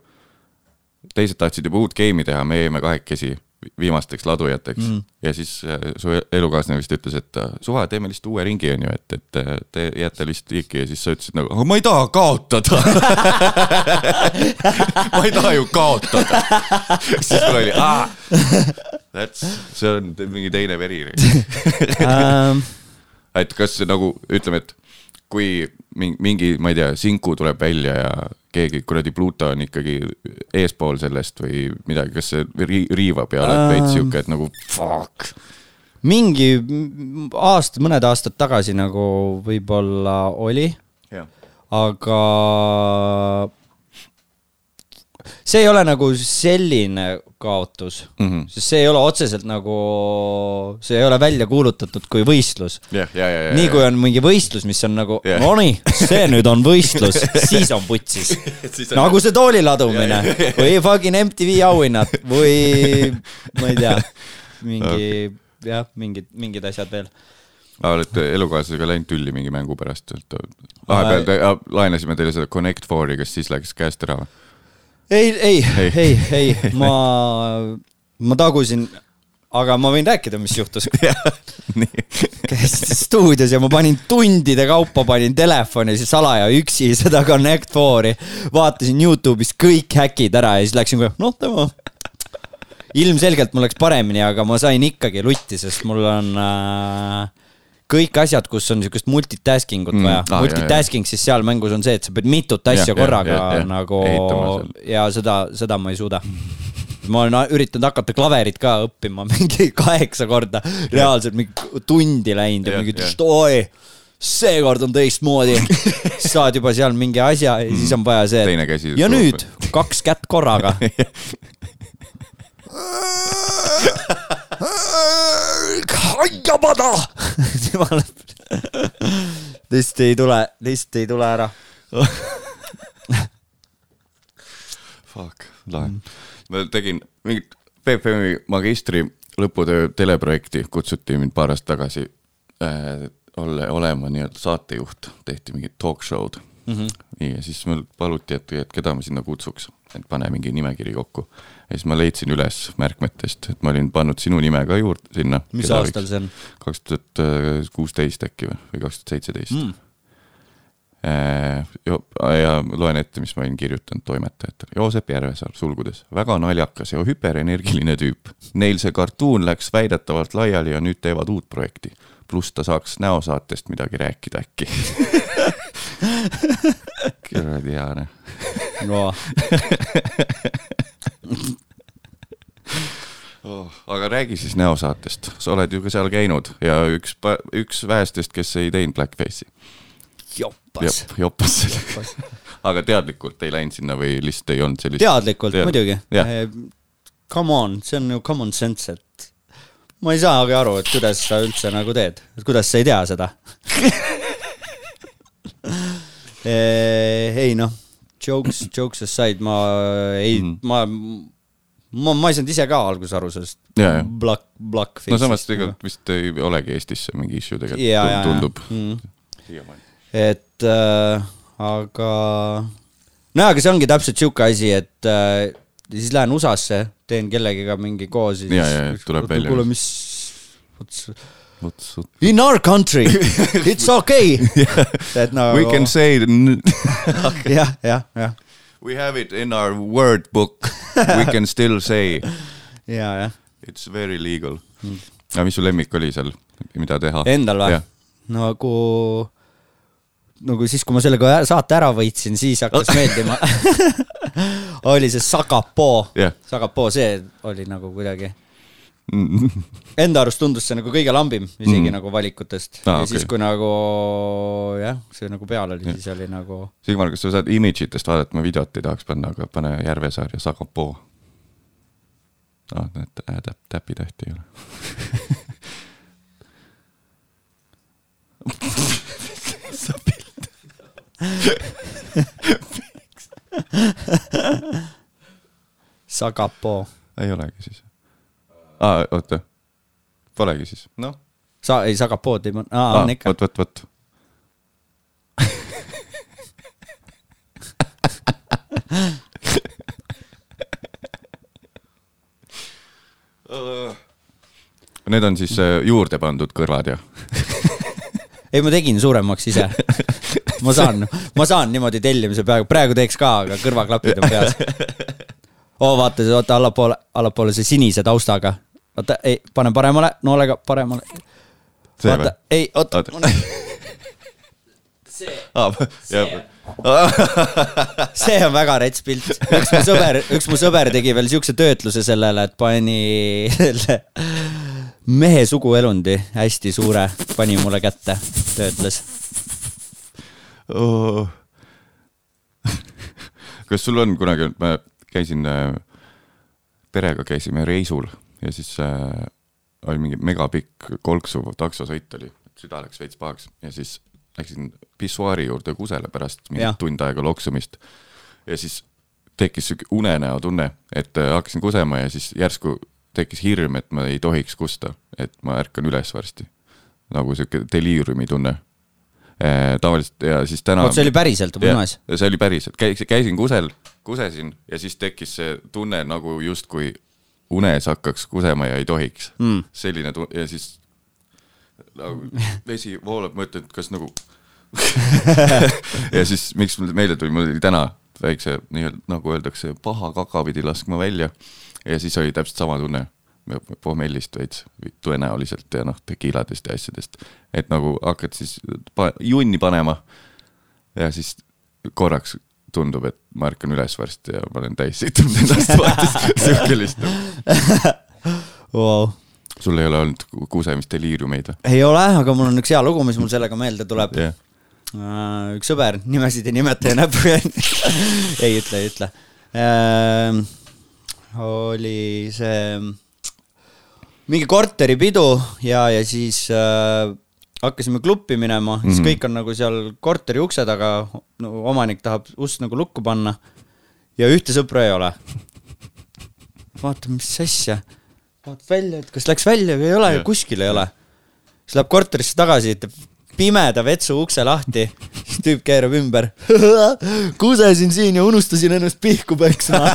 teised tahtsid juba uut game'i teha, me jäime kahekesi viimasteks ladujateks. Mm. ja siis äh, su elukaaslane vist ütles, et äh, suva, teeme lihtsalt uue ringi, on ju, et, et äh, te jääte lihtsalt liiki ja siis sa ütlesid nagu, aga ma ei taha kaotada. Ma ei taha ju kaotada. Siis mul oli, that's, see on mingi teine veri. Um. et kas nagu ütleme, et kui mingi, ma ei tea, sinku tuleb välja ja keegi kuradi Pluto on ikkagi eespool sellest või midagi, kas see ri riivab ja oled veits sihuke, et nagu fuck? mingi aasta, mõned aastad tagasi nagu võib-olla oli. aga see ei ole nagu selline kaotus mm, -hmm. sest see ei ole otseselt nagu, see ei ole välja kuulutatud kui võistlus yeah,. Yeah, yeah, nii kui on mingi võistlus, mis on nagu yeah., no nii, see nüüd on võistlus siis on putsis nagu see tooli ladumine või fucking MTV auhinnad või ma ei tea, mingi jah, mingid, mingid asjad veel aa, olete elukaaslasega läinud tülli mingi mängu pärast vahepeal te, laenasime teile seda Connect Fouri, kas siis läks käest ära või? Ei, ei, ei, ei, ei, ma, ma tagusin, aga ma võin rääkida, mis juhtus. Käisin stuudios ja ma panin tundide kaupa, panin telefoni siis salaja üksi seda Connect Fouri, vaatasin Youtube'is kõik häkid ära ja siis läksin kohe, noh, tema. Ilmselgelt mul läks paremini, aga ma sain ikkagi lutti, sest mul on äh, kõik asjad, kus on niisugust multitasking ut mm, vaja. Ah,, multitasking siis seal mängus on see, et sa pead mitut asja ja, korraga ja, ja, ja. nagu ja seda, seda ma ei suuda. ma olen üritanud hakata klaverit ka õppima mingi kaheksa korda, reaalselt mingi tundi läinud ja, ja mingi oi seekord on teistmoodi. saad juba seal mingi asja ja siis on vaja see, et ja nüüd kaks kätt korraga Haijamada lihtsalt ei tule, lihtsalt ei tule ära Fuck, lahe. ma tegin mingit BFM-i magistri lõputöö teleprojekti, kutsuti mind paar aastat tagasi äh, olla, olema nii-öelda saatejuht, tehti mingit talk show'd mm. -hmm. nii, ja siis mul paluti, et, et keda ma sinna kutsuks. Et pane mingi nimekiri kokku. ja siis ma leidsin üles märkmetest, et ma olin pannud sinu nime ka juurde sinna. mis aastal see on? kaks tuhat kuusteist äkki või, kaks tuhat seitseteist mm Äh, ja loen ette, mis ma olin kirjutanud toimetajatele. Joosep Järvesaar, sulgudes, väga naljakas ja hüperenergiline tüüp. Neil see kartuun läks väidetavalt laiali ja nüüd teevad uut projekti. pluss ta saaks näosaatest midagi rääkida äkki kuradi hea noh. no. oh, aga räägi siis näosaatest, sa oled ju ka seal käinud ja üks, üks vähestest, kes ei teinud blackface'i joppas. joppas aga teadlikult ei läinud sinna või lihtsalt ei olnud sellist? teadlikult Tead... muidugi yeah.. Come on, see on ju common sense, et ma ei saagi aru, et kuidas sa üldse nagu teed, et kuidas sa ei tea seda ei noh, jokes, jokes aside, ma ei mm., ma ma, ma ei saanud ise ka alguses aru sellest black, blackface'ist. no samas tegelikult vist ei olegi Eestis see mingi issue tegelikult, tundub mm.. siiamaani et äh, aga nojah, aga see ongi täpselt sihuke asi, et äh, siis lähen USA-sse, teen kellegiga mingi koos. ja, ja, ja tuleb välja. kuule, mis, vot. In our country, it's okay et no. We can say jah, jah, jah. We have it in our word book, we can still say. ja, jah. It's very legal. Mm. aga mis su lemmik oli seal, mida teha? Endal või? nagu nagu siis, kui ma sellega saate ära võitsin, siis hakkas meeldima oli see Sagapoo yeah., Sagapoo, see oli nagu kuidagi Enda arust tundus see nagu kõige lambim isegi mm. nagu valikutest ah,. ja okay. siis, kui nagu jah, see nagu peal oli siis oli nagu. Sigmar, kas sa saad image itest vaadata, ma videot ei tahaks panna, aga pane Järvesaar ja Sagapoo. aa, ah, need täpp, täpitähti ei ole Sagapoo. ei olegi siis. Aa, oota. Polegi siis, noh. sa, ei Sagapood ei, aa, on ikka. vot, vot, vot Need on siis äh, juurde pandud kõrvad, jah ei, ma tegin suuremaks ise ma saan, ma saan niimoodi tellimise praegu, praegu teeks ka, aga kõrvaklapid on peas. oo, vaata, vaata allapoole, allapoole see sinise taustaga. Vaata, ei, pane paremale, noolega paremale. vaata, ei, oota. see, see. see on väga rets pilt. üks mu sõber, üks mu sõber tegi veel siukse töötluse sellele, et pani selle mehe suguelundi hästi suure, pani mulle kätte, töötles. Oh.. kas sul on kunagi, ma käisin perega käisime reisul ja siis äh, oli mingi megapikk kolksuv taksosõit oli, süda läks veits pahaks ja siis läksin pissuaari juurde kusele pärast mingit tund aega loksumist. ja siis tekkis sihuke unenäo tunne, et äh, hakkasin kusema ja siis järsku tekkis hirm, et ma ei tohiks kusta, et ma ärkan üles varsti. nagu sihuke deliiriumi tunne Äh, tavaliselt ja siis täna. vot see oli päriselt unes? see oli päriselt, käisin, käisin kusel, kusesin ja siis tekkis see tunne nagu justkui unes hakkaks kusema ja ei tohiks. Mm.. selline tunne ja siis nagu vesi voolab, ma ütlen, et kas nagu ja siis, miks mul meelde tuli, mul oli täna väikse nii-öelda nagu öeldakse, paha kaka pidi laskma välja. Ja siis oli täpselt sama tunne. Pohmellist veits tõenäoliselt ja noh, tekiiladest ja asjadest. et nagu hakkad siis pa junni panema ja siis korraks tundub, et ma ärkan üles varsti ja ma olen täis situnud ennast vaates, sihuke lihtsalt wow.. sul ei ole olnud kuusemisdeliiriumeid või? ei ole, aga mul on üks hea lugu, mis mul sellega meelde tuleb yeah.. Uh, üks sõber, nimesid ei nimeta ja jäin ei ütle, ei ütle uh,. oli see mingi korteripidu ja, ja siis äh, hakkasime kluppi minema mm, -hmm. siis mhm. kõik on nagu seal korteri ukse taga no,, omanik tahab ust nagu lukku panna ja ühte sõpra ei ole. vaata, mis asja, vaatad välja, et kas läks välja või ei ole ja kuskil ei ole. siis läheb korterisse tagasi, teeb pimeda vetsu ukse lahti, siis tüüp keerab ümber. kusesin siin ja unustasin ennast pihku peksma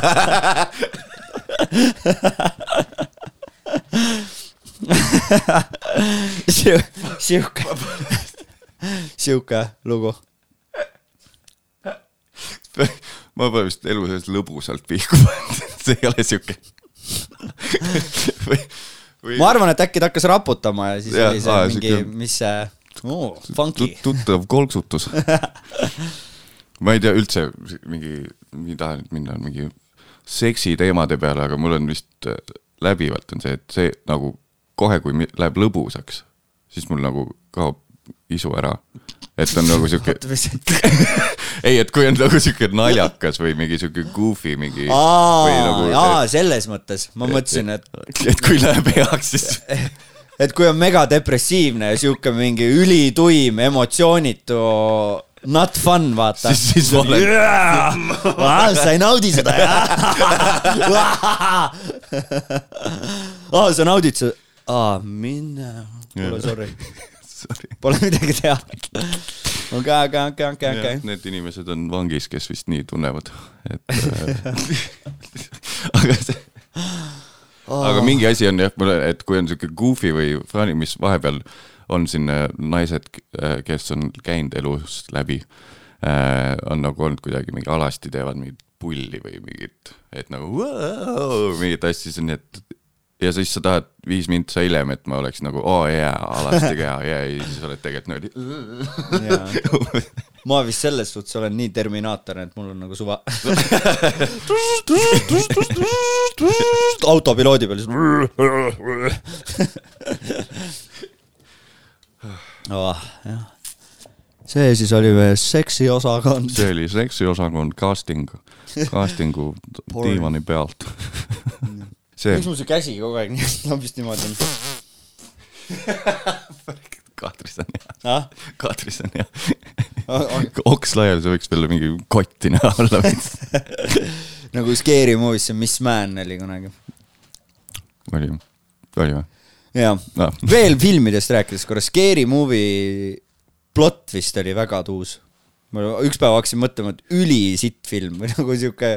sihuke, sihuke lugu. ma pole vist elu sees lõbusalt pihku pannud, see ei ole sihuke või, ma arvan, et äkki ta hakkas raputama ja siis ja, oli see aa, mingi siuke..., mis see oh,, funky. tuttav kolksutus ma ei tea üldse mingi, ei taha nüüd minna mingi seksiteemade peale, aga mul on vist äh, läbivalt on see, et see nagu kohe, kui läheb lõbusaks, siis mul nagu kaob isu ära. et on nagu sihuke ei, et kui on nagu sihuke naljakas või mingi sihuke goofy mingi. Nagu, aa, selles mõttes, ma mõtlesin, et. et kui läheb heaks, siis et kui on megadepressiivne ja sihuke mingi ülituim, emotsioonitu not fun, vaata. siis, siis ma olen yeah!. sa ei naudi seda, jah? aa, sa naudid seda? aa, mine. Kuule, sorry Pole midagi teha. okei, okei, okei, okei, okei. Need inimesed on vangis, kes vist nii tunnevad, et äh, aga see oh. aga mingi asi on jah, et kui on siuke goofy või funny, mis vahepeal on siin äh, naised, äh, kes on käinud elus läbi, on nagu olnud kuidagi mingi alasti teevad mingit pulli või mingit, et nagu wow, mingit asja, siis on nii, et ja siis sa tahad viis mintsa hiljem, et ma oleks nagu oo oh, jaa yeah,, alasti ka ja yeah, siis oled tegelikult niimoodi ma vist selles suhtes olen nii Terminaator, et mul on nagu suva autopiloodi peal oh, jah. see siis oli meie seksiosakond. see oli seksiosakond casting, castingu diivani pealt see. miks mul see käsi kogu aeg lambist niimoodi on? kaatris on hea ah?. kaatris on hea oks laiali, see võiks veel mingi kotti näha olla nagu Scary Movie's see Miss Man oli kunagi. oli, oli või? jaa no., veel filmidest rääkides korra, Scary Movie plott vist oli väga tuus. ma üks päev hakkasin mõtlema, et ülisitt film või nagu sihuke.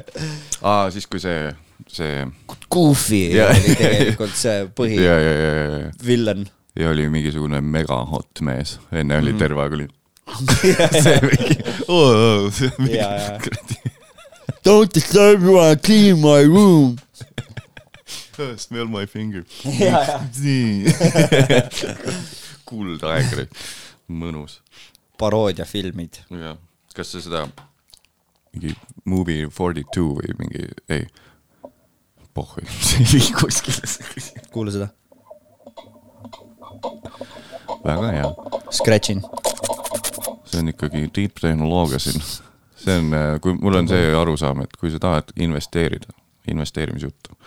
aa, siis kui see see. Goofy ja, oli tegelikult see põhi. ja, ja, ja, ja. villan. ja oli mingisugune mega hot mees, enne oli mm. terve aeg oli see mingi oh,, oh, see mingi kuradi. Don't disturb me while I clean my room Smell my finger. nii kuldaeg, mõnus. paroodiafilmid. jah, kas sa seda mingi Movie forty two või mingi, ei pohhui, see ei vii kuskile. kuula seda. väga hea. Scratchin. see on ikkagi tipptehnoloogia siin. see on, äh, kui mul on see arusaam, et kui sa tahad investeerida, investeerimisjuttu,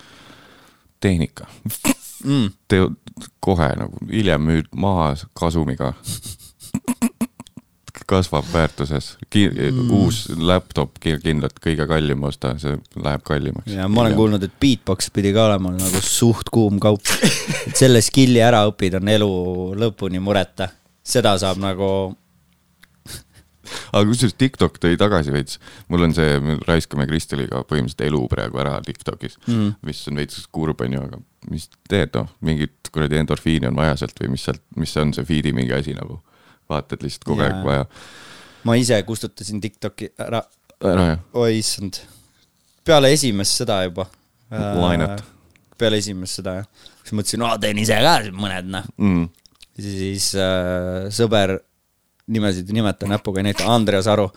tehnika mm., tee kohe nagu, hiljem müüd maha kasumiga kasvab väärtuses Ki. Mm. uus laptop kindlalt kõige kallim osta, see läheb kallimaks. ja ma olen kuulnud, et beatbox pidi ka olema nagu suht kuum kaup. et selle skill'i ära õpid, on elu lõpuni mureta. seda saab nagu aga kusjuures TikTok tõi tagasi veits, mul on see, me raiskame Kristeliga põhimõtteliselt elu praegu ära TikTokis mm., mis on veits kurb, onju, aga mis teed, noh, mingit kuradi endorfiini on vaja sealt või mis sealt, mis see on, see feed'i mingi asi nagu vaatad lihtsalt kogu aeg vaja. ma ise kustutasin Tiktoki ära. ära jah? oi issand, peale esimest seda juba. Lainet. peale esimest seda jah, siis mõtlesin, aa teen ise ka mõned noh mm.. siis äh, sõber nimesid ei nimeta, näpuga ei näita, Andreas Aru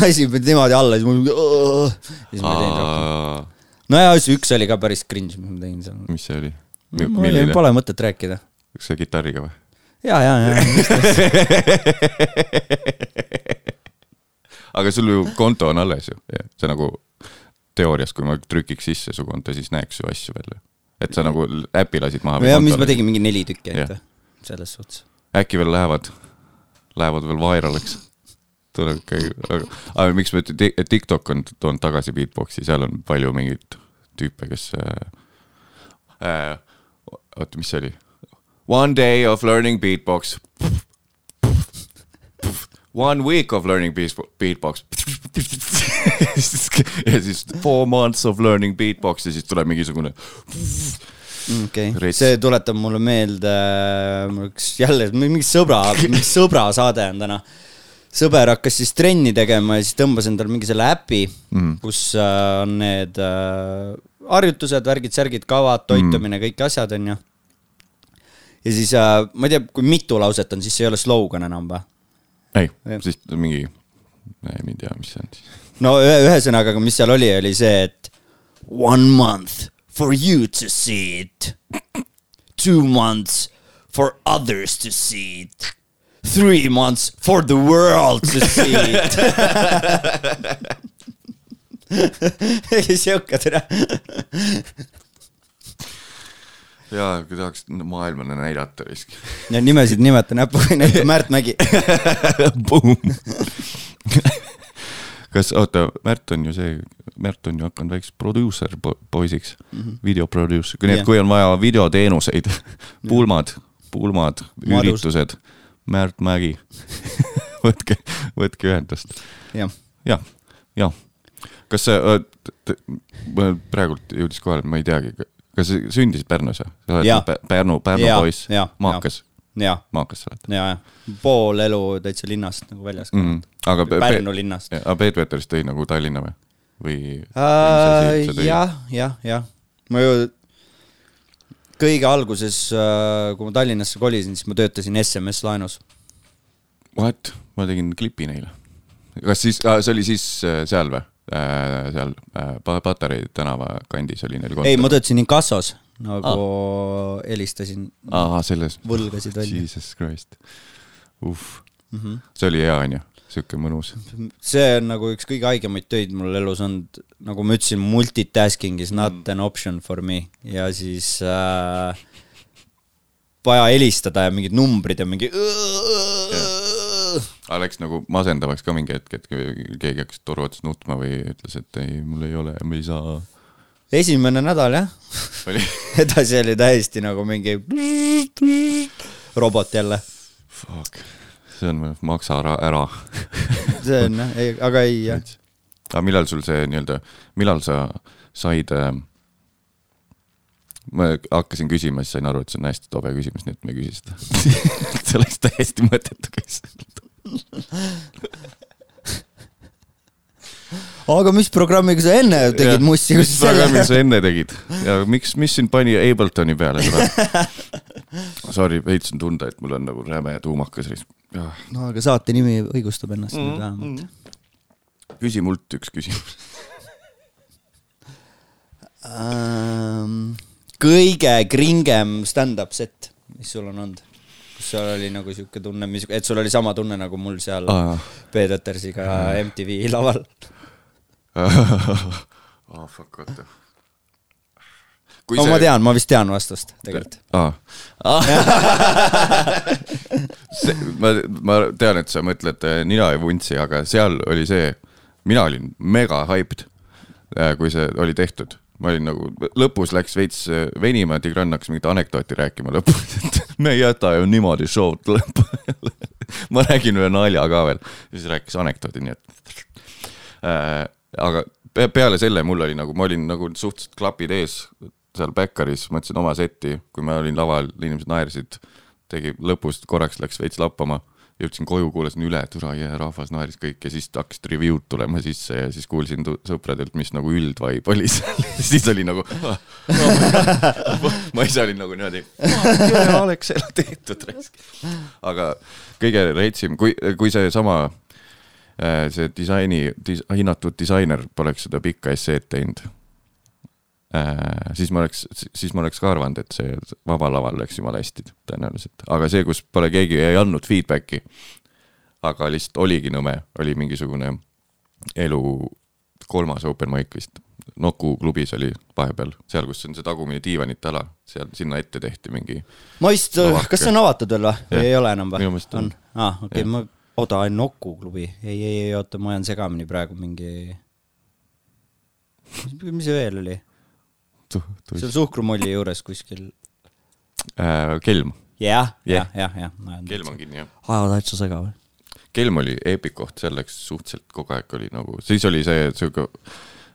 lasi mind niimoodi alla, siis ma, siis ma ei teinud rohkem. no ja üks oli ka päris cringe, mis ma tegin seal. mis see oli? Pole mõtet rääkida. kas see kitarriga või? Ja, ja, ja aga sul ju konto on alles ju, see nagu teoorias, kui ma trükiks sisse su konto, siis näeks ju asju veel et sa nagu äpi lasid maha. jah, mis ma tegin, mingi neli tükki ainult, selles suhtes. äkki veel lähevad, lähevad veel vairaliks tuleb ikkagi, aga, miks ma ütlen, et TikTok on toonud tagasi beatbox'i, seal on palju mingeid tüüpe, kes äh,. Äh, oota, mis see oli? One day of learning beatbox. one week of learning beatbox ja siis four months of learning beatbox ja siis tuleb mingisugune okei okay., see tuletab mulle meelde, mul üks jälle mingi sõbra, mingi sõbra saade on täna. sõber hakkas siis trenni tegema ja siis tõmbas endale mingi selle äpi mm., kus äh, on need äh, harjutused, värgid, särgid, kavad, toitumine mm., kõik asjad, onju. Ja siis äh, ma ei tea, kui mitu lauset on, siis see ei ole slogan enam või? ei, siis mingi, ei tea, mis see on siis. no ühesõnaga, mis seal oli, oli see, et one month for you to see it. Two months for others to see it. Three months for the world to see it. sihuke tere jaa, kui tahaks maailmale näidata risk. ja nimesid nimeta näpuga, näita Märt Mägi kas, oota, Märt on ju see, Märt on ju hakanud väikseks produusser po poisiks mm, -hmm. videoproducer, nii et kui on vaja videoteenuseid. Pulmad, pulmad, üritused, Märt Mägi. Võtke, võtke ühendust. Ja.. jah, jah. kas see, praegult jõudis kohale, ma ei teagi, kas sa sündisid Pärnus või? sa oled Pärnu, Pärnu poiss, maakas? maakas sa oled? ja, ja pool elu täitsa linnast nagu väljas mm. -hmm. aga Pärnu linnast. aga Peet Veterist tõi nagu Tallinna või, või uh,? jah, jah, jah, ma ju kõige alguses, äh, kui ma Tallinnasse kolisin, siis ma töötasin SMS laenus. What, ma tegin klipi neile. kas siis see oli siis äh, seal või? Äh, seal äh, Patarei tänava kandis oli neil kontor. ei, ma töötasin inkassos, nagu ah. helistasin ah, selles. võlgasid välja. Jesus Christ, uh mm. -hmm. see oli hea, onju, sihuke mõnus. see on nagu üks kõige haigemaid töid mul elus olnud, nagu ma ütlesin, multitasking is not mm. an option for me ja siis äh, vaja helistada ja mingid numbrid ja mingi aga läks nagu masendavaks ka mingi hetk, et keegi hakkas toru otsas nutma või ütles, et ei, mul ei ole, me ei saa. esimene nädal jah edasi oli täiesti nagu mingi robot jälle. Fuck, see on, maksa ära, ära see on jah, ei, aga ei jah. aga millal sul see nii-öelda, millal sa said äh, ma hakkasin küsima, siis sain aru, et see on hästi tobe küsimus, nii et ma ei küsi seda see oleks täiesti mõttetu küsimus aga mis programmiga sa enne tegid mussi? mis programmiga sa enne tegid ja miks, mis sind pani Abletoni peale seda? Sorry, veits on tunda, et mul on nagu räme tuumakas. no aga saate nimi õigustab ennast mm -hmm. nüüd vähemalt. Mhm. küsi mult üks küsimus um kõige kringem stand-up set, mis sul on olnud? kus sul oli nagu sihuke tunne, mis, et sul oli sama tunne nagu mul seal ah. Peet Õtersiga MTV laval ah fuck, oota no see... ma tean, ma vist tean vastust tegelikult ah. ah. see, ma, ma tean, et sa mõtled äh, Nina ja Vuntsi, aga seal oli see, mina olin mega hyped, äh, kui see oli tehtud ma olin nagu, lõpus läks veits äh, venima, Tigran hakkas mingit anekdooti rääkima lõpus, et me ei jäta ju niimoodi show'd lõppu ma räägin ühe nalja ka veel, siis rääkis anekdoodi, nii et äh,. aga peale selle mul oli nagu, ma olin nagu suhteliselt klapid ees seal Bäkkaris, mõtlesin oma setti, kui ma olin laval, inimesed naersid, tegi lõpus korraks läks veits lappama jõudsin koju, kuulasin üle, et ura jää, rahvas naeris kõik ja siis hakkasid review'd tulema sisse ja siis kuulsin sõpradelt, mis nagu üldvibe oli seal siis oli nagu ma ise olin nagu niimoodi, oleks seda tehtud. aga kõige retsim, kui, kui seesama äh, see disaini dis,, hinnatud disainer poleks seda pikka esseed teinud Äh, siis ma oleks, siis ma oleks ka arvanud, et see Vabal Laval läks jumala hästi tõenäoliselt, aga see, kus pole keegi ei andnud feedback'i, aga lihtsalt oligi nõme, oli mingisugune elu kolmas open mic vist. Nuku klubis oli vahepeal, seal, kus on see tagumine diivanite ala, seal sinna ette tehti mingi. ma vist, kas see on avatud veel või, või ei ole enam või? minu meelest on. aa ah,, okei okay,, ma, oota, Nuku klubi, ei, ei, ei, oota, ma ajan segamini praegu mingi. mis see veel oli? See on suhkrumolli juures kuskil äh,. kelm. jah, jah, jah, jah. kelm on kinni, jah. aja täitsa segav. Kelm oli epic koht, seal läks suhteliselt kogu aeg oli nagu, siis oli see sihuke,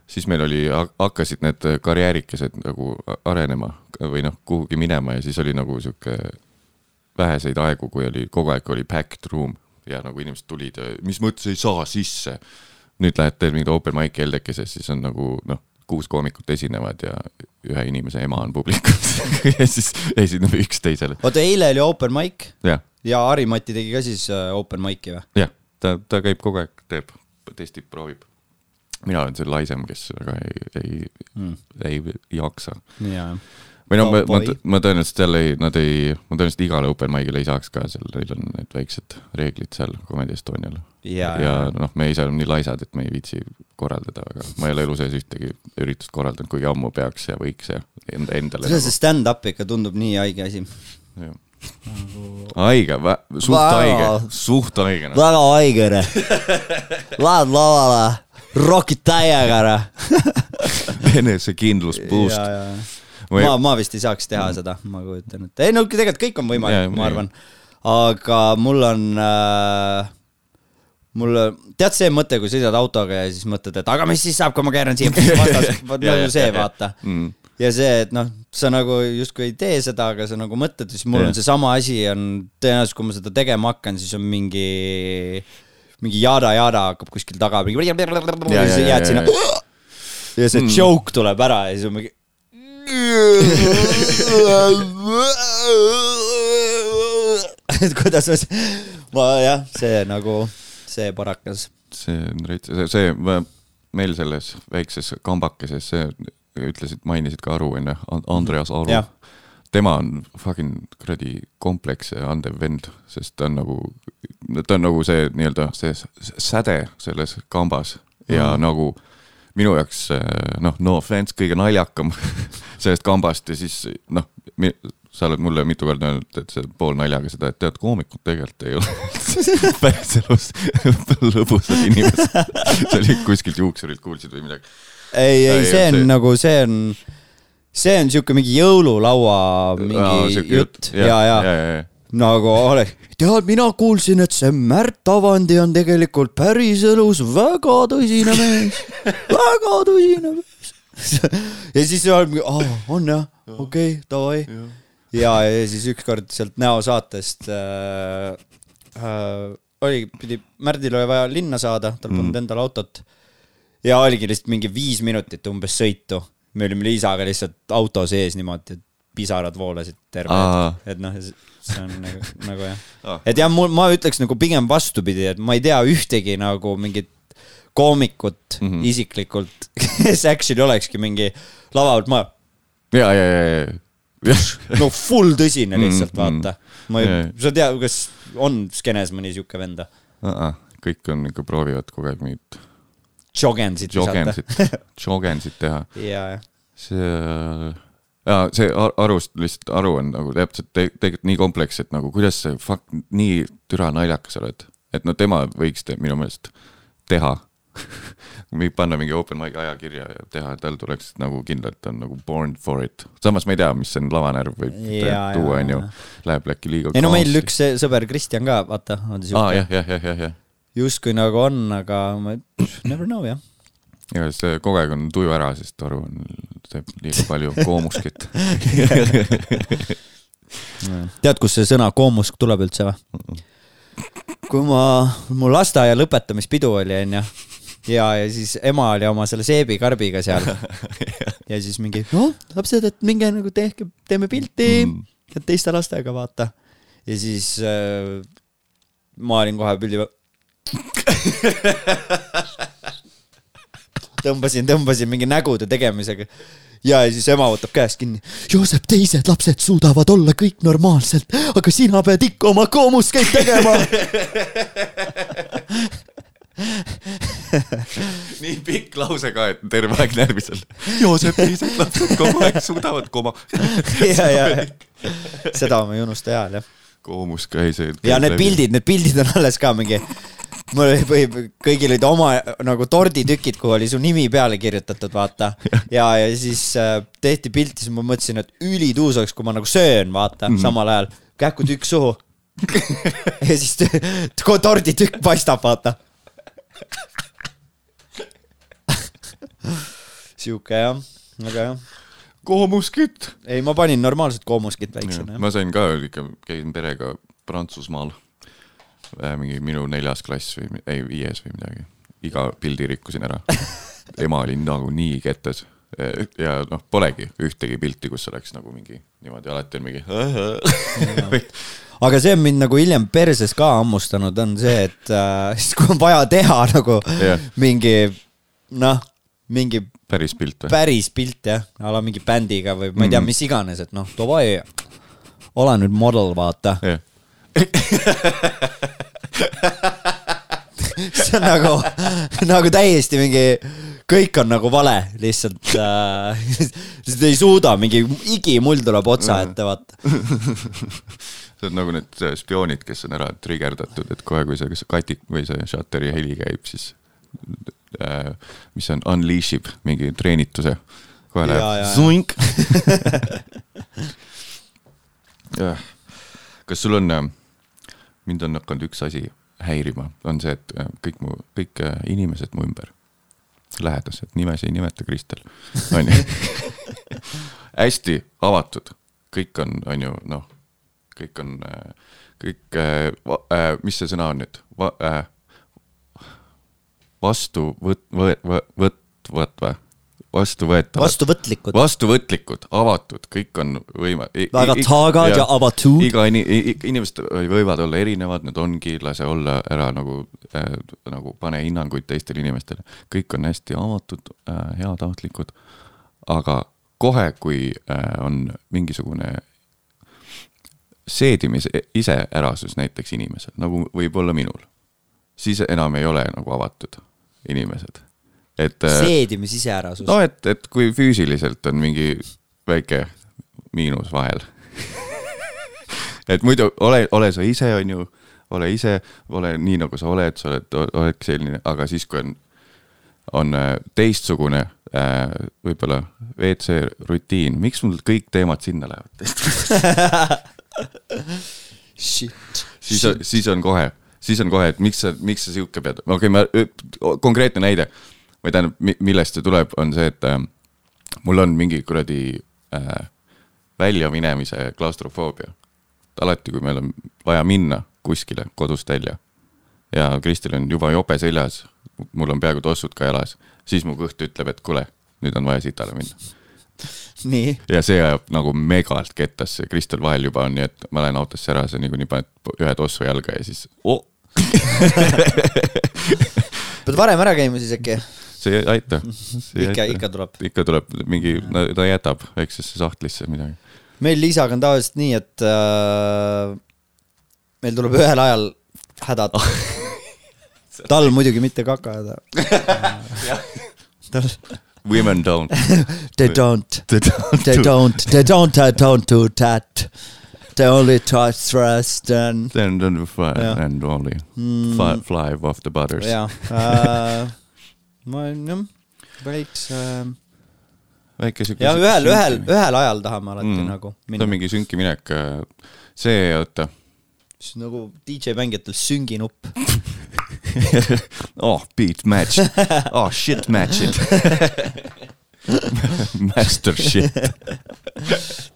siis meil oli, hakkasid need karjäärikesed nagu arenema või noh, kuhugi minema ja siis oli nagu sihuke väheseid aegu, kui oli kogu aeg oli packed room ja nagu inimesed tulid ja mis mõttes ei saa sisse. nüüd lähed teed mingit open mic'i Heldekeses, siis on nagu noh, kuus koomikut esinevad ja ühe inimese ema on publikus ja siis esineb üksteisele. oota, eile oli open mic ja, ja Harimati tegi ka siis äh, open mic'i või? jah, ta, ta käib kogu aeg, teeb, testib, proovib. mina olen see laisem, kes väga ei, ei mm., ei jaksa. jaa või noh, ma, ma, ma tõenäoliselt jälle ei, nad ei, ma tõenäoliselt igale open mic'ile ei saaks ka seal, neil on need väiksed reeglid seal Comedy Estonial. ja, ja noh, me ise oleme nii laisad, et me ei viitsi korraldada väga, ma ei ole elu sees ühtegi üritust korraldanud, kuigi ammu peaks ja võiks ja enda, endale. see nagu... stand-up ikka tundub nii haige asi. haige, suht haige, suht haige no.. väga haige, lähed lavale, rokid täiega ära enesekindlus boost Või... ma, ma vist ei saaks teha seda, ma kujutan ette, ei no tegelikult kõik on võimalik, ma arvan. aga mul on äh, mul, tead see mõte, kui sõidad autoga ja siis mõtled, et aga mis siis saab, kui ma keeran siia vastas, nagu see, vaata mm. ja see, et noh, sa nagu justkui ei tee seda, aga sa nagu mõtled, siis mul ja. on seesama asi on, tõenäoliselt kui ma seda tegema hakkan, siis on mingi, mingi jada-jada hakkab kuskil taga, mingi ja, ja, ja, jääd sinna ja see mm. joke tuleb ära ja siis on mingi et kuidas ma, ma jah, see nagu, see parakas. see on rets-, see, see, meil selles väikses kambakeses, see ütlesid, mainisid ka Aru onju, Andreas Aru. tema on fucking kuradi kompleksse andev vend, sest ta on nagu, ta on nagu see nii-öelda see säde selles kambas ja mm. nagu minu jaoks noh, no offense, kõige naljakam sellest kambast ja siis noh, sa oled mulle mitu korda öelnud, et see poolnaljaga seda, et tead, koomikud tegelikult ei ole päriselus lõbusad inimesed. see oli kuskilt juuksurilt kuulsid või midagi. ei, ei, see on see... nagu, see on, see on sihuke mingi jõululaua mingi jutt, jutt. ja, ja, ja, ja, ja nagu ole, tead, mina kuulsin, et see Märt Avandi on tegelikult päriselus väga tõsine mees väga tõsine mees ja siis on, on jah, okei, davai. ja, ja siis ükskord sealt näosaatest äh, äh, oli, pidi, Märdil oli vaja linna saada, tal polnud mm. endal autot. ja oligi lihtsalt mingi viis minutit umbes sõitu. me olime Liisaga lihtsalt auto sees niimoodi, et pisarad voolasid terve hetk, et noh, see on nagu, nagu jah ah.. et jah, mul, ma ütleks nagu pigem vastupidi, et ma ei tea ühtegi nagu mingit koomikut mm -hmm. isiklikult, kes actually olekski mingi lava pealt ma. ja, ja, ja, ja. no full tõsine lihtsalt mm, -hmm. vaata. ma ei, sa tead, kas on skeenes mõni sihuke vend uh? -uh. kõik on ikka proovivad kogu aeg mingit. Jogensit. Jogensit, Jogensit teha. ja, jah. see ja see arust lihtsalt aru on nagu täpselt te, tegelikult nii kompleks, et nagu kuidas see fuck nii türa naljakas oled, et no tema võiks te, minu meelest teha panna mingi open mic'i ajakirja ja teha, tal tuleks nagu kindlalt on nagu born for it. samas ma ei tea, mis see lavanärv võib ja, tuua, onju. Läheb äkki liiga. ei no meil üks sõber Kristjan ka, vaata, on siuke. aa jah, jah, jah, jah, jah. justkui nagu on, aga ma never know jah ja see kogu aeg on tuju ära, sest Aru on, teeb liiga palju koomuskit tead, kust see sõna koomusk tuleb üldse või? kui ma, mu lasteaia lõpetamispidu oli, onju. Ja, ja siis ema oli oma selle seebikarbiga seal. ja siis mingi, noh, lapsed, et minge nagu tehke, teeme pilti mm., teiste lastega vaata. ja siis äh, ma olin kohe pildi peal tõmbasin, tõmbasin mingi nägude tegemisega. ja siis ema võtab käest kinni. Joosep, teised lapsed suudavad olla kõik normaalselt, aga sina pead ikka oma koomuskeid tegema nii pikk lause ka, et terve aeg närvis on. Joosep, teised lapsed kogu aeg suudavad koma ja, ja, seda ma ei unusta eal, jah. koomus käis. ja need pildid, need pildid on alles ka mingi mul oli või kõigil olid oma nagu torditükid, kuhu oli su nimi peale kirjutatud, vaata. ja, ja siis äh, tehti pilti, siis ma mõtlesin, et ülituus oleks, kui ma nagu söön, vaata mm, -hmm. samal ajal käkutükk suhu ja siis torditükk paistab, vaata sihuke jah, väga hea. koomuskit. ei, ma panin normaalset koomuskit väiksena. ma sain ka ikka, käisin perega Prantsusmaal. Äh, mingi minu neljas klass või, ei viies või midagi. iga pildi rikkusin ära. ema oli nagu nii kettes ja noh, polegi ühtegi pilti, kus oleks nagu mingi niimoodi, alati on mingi aga see on mind nagu hiljem perses ka hammustanud, on see, et äh, siis kui on vaja teha nagu yeah. mingi noh, mingi päris pilt või? päris pilt jah, a la mingi bändiga või ma ei tea mm., mis iganes, et noh, davai, ole nüüd model, vaata yeah. see on nagu, nagu täiesti mingi, kõik on nagu vale, lihtsalt äh,, lihtsalt ei suuda, mingi igimull tuleb otsa ette, vaata. See on nagu need spioonid, kes on ära trigerdatud, et kohe, kui see, see katik või see shutteri heli käib, siis äh, mis on, unleash ib mingi treenituse. kohe läheb zunk kas sul on, äh, mind on hakanud üks asi häirima, on see, et äh, kõik mu, kõik äh, inimesed mu ümber, lähedased, nimesid ei nimeta Kristel, on ju. hästi avatud, kõik on, on ju, noh, kõik on, kõik, mis see sõna on nüüd, vastu võt-, võt-, võt-, võt- või? Vastuvõetavad. vastuvõtlikud. vastuvõtlikud, avatud, kõik on võime-. väga taagad ja, ja avatud. iga ini-, inimesed võivad olla erinevad, need ongi, lase olla ära nagu äh,, nagu pane hinnanguid teistele inimestele. kõik on hästi avatud äh,, heatahtlikud. aga kohe, kui äh, on mingisugune seedimise iseärasus näiteks inimesel, nagu võib olla minul, siis enam ei ole nagu avatud inimesed. Et. Äh, seedimis iseärasus. no et, et kui füüsiliselt on mingi väike miinus vahel et muidu ole, ole sa ise, on ju, ole ise, ole nii, nagu sa oled, sa oled, oleks selline, aga siis, kui on, on äh, teistsugune äh, võib-olla WC rutiin, miks mul kõik teemad sinna lähevad Shit. siis, siis on kohe siis on kohe, et miks sa, miks sa sihuke pead, okei okay,, ma, konkreetne näide või tähendab, millest see tuleb, on see, et äh, mul on mingi kuradi äh, väljaminemise klaustrofoobia. alati, kui meil on vaja minna kuskile kodust välja ja Kristil on juba jope seljas, mul on peaaegu tossud ka jalas, siis mu kõht ütleb, et kuule, nüüd on vaja sitale minna nii. ja see ajab nagu megalt kettasse, Kristel vahel juba on nii, et ma lähen autosse ära, sa niikuinii paned ühe tossu jalga ja siis oh, pead varem ära käima siis äkki? See ei aita. ikka, ikka tuleb. ikka tuleb mingi, ta jätab väiksesse sahtlisse midagi. meil Liisaga on tavaliselt nii, et äh, meil tuleb ühel ajal hädad tal muidugi mitte kaka häda tal Women don't. They don't. They don't. They don't. They don't. They don't do that. The only touch thrust and. Then then fly yeah. and only mm. fly, fly off the butters. jah uh,, ma jah, veits uh,. väike siuke. ja ühel, ühel, ühel ajal tahame alati mm. nagu see on mingi sünki minek. Äh, see, oota. siis nagu DJ mängijatel sünginupp oh, beat match. oh, shit match it Master shit.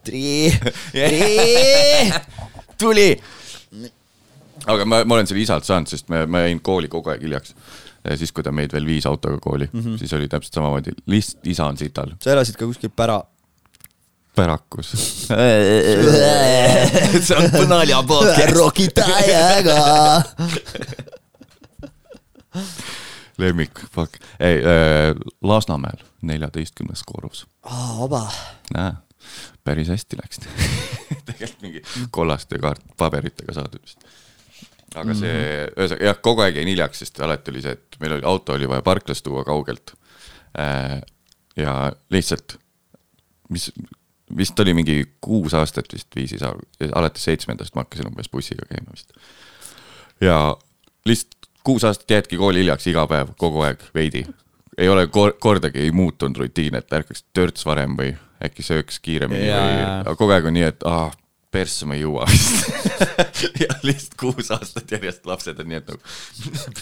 Tri, tri, tuli. aga ma, ma olen selle isalt saanud, sest me, ma jäin kooli kogu aeg hiljaks. Siis, kui ta meid veel viis autoga kooli mm, -hmm. siis oli täpselt samamoodi, lihtsalt isa on sital. sa elasid ka kuskil pära? pärakus see on Põnalja podcast. rokitajaga lemmik, fuck, ei äh, Lasnamäel, neljateistkümnes korrus. aa, vaba. näe, päris hästi läks tegelikult mingi kollaste kaart paberitega saadud vist. Aga see, mhm. ühesõnaga jah, kogu aeg jäin hiljaks, sest alati oli see, et meil oli, auto oli vaja parklast tuua kaugelt äh,. ja lihtsalt, mis, vist oli mingi kuus aastat vist viis isa, alates seitsmendast ma hakkasin umbes bussiga käima vist. ja lihtsalt kuus aastat jäädki kooli hiljaks iga päev, kogu aeg veidi. ei ole kor kordagi ei muutunud rutiin, et ärkaks törts varem või äkki sööks kiiremini yeah. või, aga kogu aeg on nii, et ah, persse ma ei jõua vist ja lihtsalt kuus aastat järjest lapsed on nii, et nagu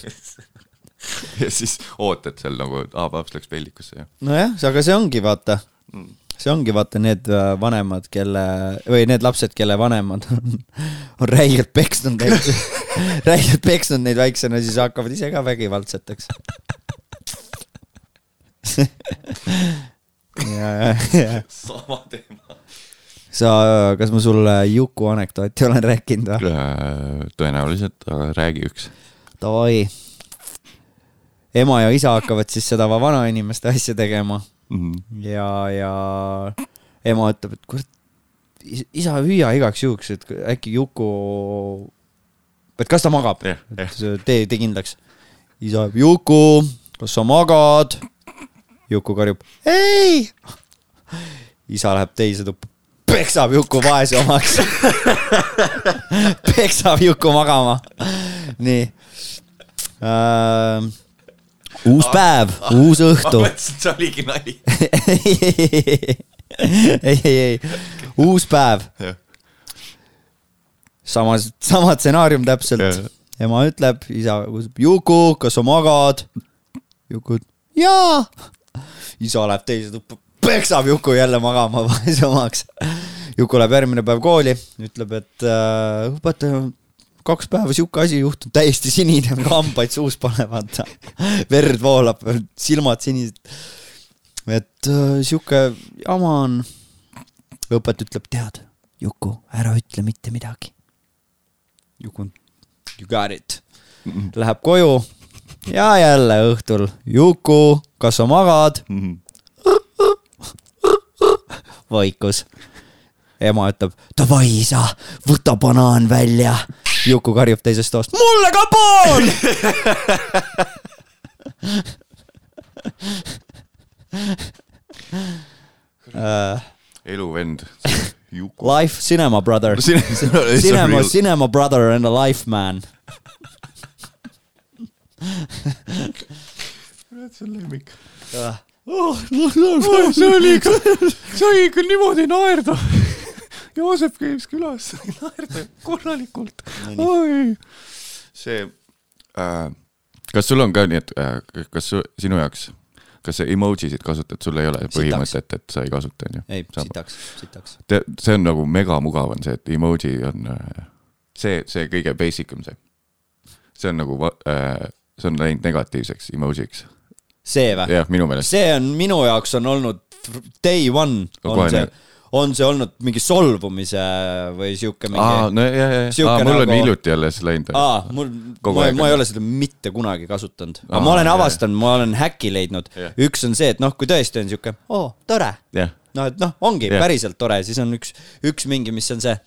ja siis ootad seal nagu, aa, paps läks peldikusse ja. nojah, aga see ongi vaata mm., see ongi vaata need äh, vanemad, kelle või need lapsed, kelle vanemad on, on räigelt peksnud neid räigelt peksnud neid väiksena, siis hakkavad ise ka vägivaldseteks ja, ja, ja. sama teema sa, kas ma sulle Juku anekdooti olen rääkinud või? Äh, tõenäoliselt, aga räägi üks. Davai. ema ja isa hakkavad siis seda vanainimeste asja tegema mm. -hmm. ja, ja ema ütleb, et kurat, isa hüüa igaks juhuks, et äkki Juku, et kas ta magab yeah,, yeah. tee, tee kindlaks. isa, Juku, kas sa magad? Juku karjub, ei. isa läheb teise tuppa peksab Juku vaese omaks peksab Juku magama. nii uh,. uus päev, uus õhtu. ma mõtlesin, et see oligi nali ei, ei, ei, uus päev. sama, sama stsenaarium täpselt. ema ütleb, isa kutsub Juku, kas sa magad? Juku, jaa. isa läheb teise tuppa peksab Juku jälle magama vaesemaks. Juku läheb järgmine päev kooli, ütleb, et äh, õpetaja, kaks päeva sihuke asi juhtunud, täiesti sinine, hambaid suus pole, vaata. verd voolab, silmad sinised. et äh, sihuke jama on. õpetaja ütleb, tead, Juku, ära ütle mitte midagi. Juku you got it. Läheb koju ja jälle õhtul, Juku, kas sa magad mm? -hmm vaikus. ema ütleb, davai isa, võta banaan välja. Juku karjub teisest toast, mulle ka pool! Uh, eluvend. Life cinema brother. Cinema, cinema brother and a life man. See on lemmik uh oh, no, no, oh, see oli ikka, sai ikka niimoodi naerda. Joosep käis külas, sai naerda korralikult. oi, see äh,, kas sul on ka nii, et äh, kas su, sinu jaoks, kas sa emoji sid kasutad, sul ei ole põhimõtet, et sa ei kasuta, onju? ei, sitaks, sitaks. see on nagu megamugav on see, et emoji on äh, see, see kõige basic im see. see on nagu äh,, see on läinud negatiivseks emoji'ks see või? jah, minu meelest. see on minu jaoks on olnud day one on Kohe see, on see olnud mingi solvumise või sihuke mingi. aa, no ja, ja, ja, mul nagu... on hiljuti alles läinud. aa, mul, ma, ma ei ole seda mitte kunagi kasutanud, aga ma olen avastanud, ma olen häkki leidnud. üks on see, et noh, kui tõesti on sihuke, oo, tore. noh, et noh, ongi ja. päriselt tore, siis on üks, üks mingi, mis on see,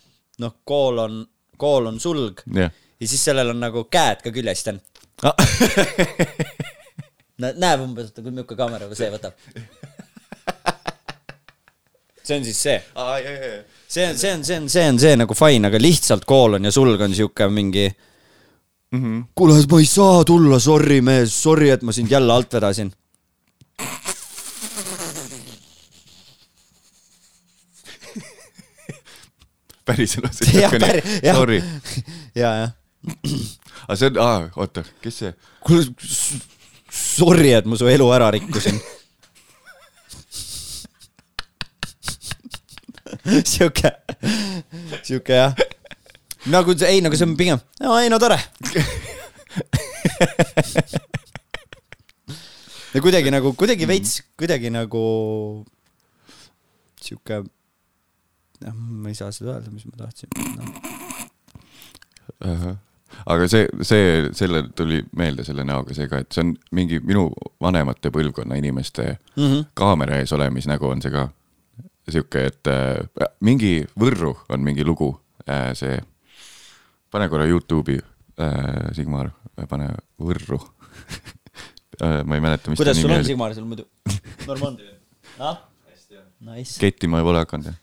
noh, kool on, kool on sulg. ja siis sellel on nagu käed ka küljest on näeb umbes, et kui niisugune kaamera või see võtab. see on siis see. see on, see on, see on, see on see nagu fine, aga lihtsalt koolon ja sulg on sihuke mingi mm -hmm.. kuule, ma ei saa tulla, sorry mees, sorry, et ma sind jälle alt vedasin. ka nii, sorry. ja, jah. aga see on, oota, kes see? kuule, sorry, et ma su elu ära rikkusin. Sihuke, sihuke jah. nagu ei, nagu see on pigem, ei no tore. Ja kuidagi nagu, kuidagi veits, kuidagi nagu sihuke, jah, ma ei saa seda öelda, mis ma tahtsin no.. Uh -huh aga see, see, selle tuli meelde selle näoga see ka, et see on mingi minu vanemate põlvkonna inimeste mm -hmm. kaamera ees olemisnägu on see ka. sihuke, et äh, mingi Võrru on mingi lugu äh,, see, pane korra Youtube'i äh,, Sigmar, pane Võrru äh, ma ei mäleta, mis kuidas sul on, Sigmar, sul muidu norm on? ah? hästi on. Nice. kettima ei pole hakanud jah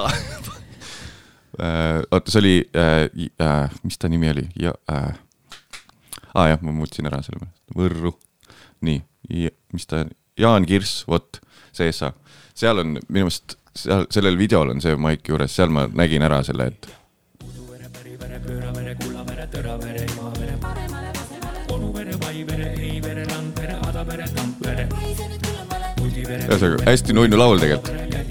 äh,. Oota, see oli äh,, äh, mis ta nimi oli? Ja äh,. aa ah, jah, ma muutsin ära selle, Võrru. nii, mis ta, Jaan Kirss, vot, see SA, seal on minu meelest, seal sellel videol on see maik juures, seal ma nägin ära selle, et ühesõnaga hästi nunnu laul tegelikult.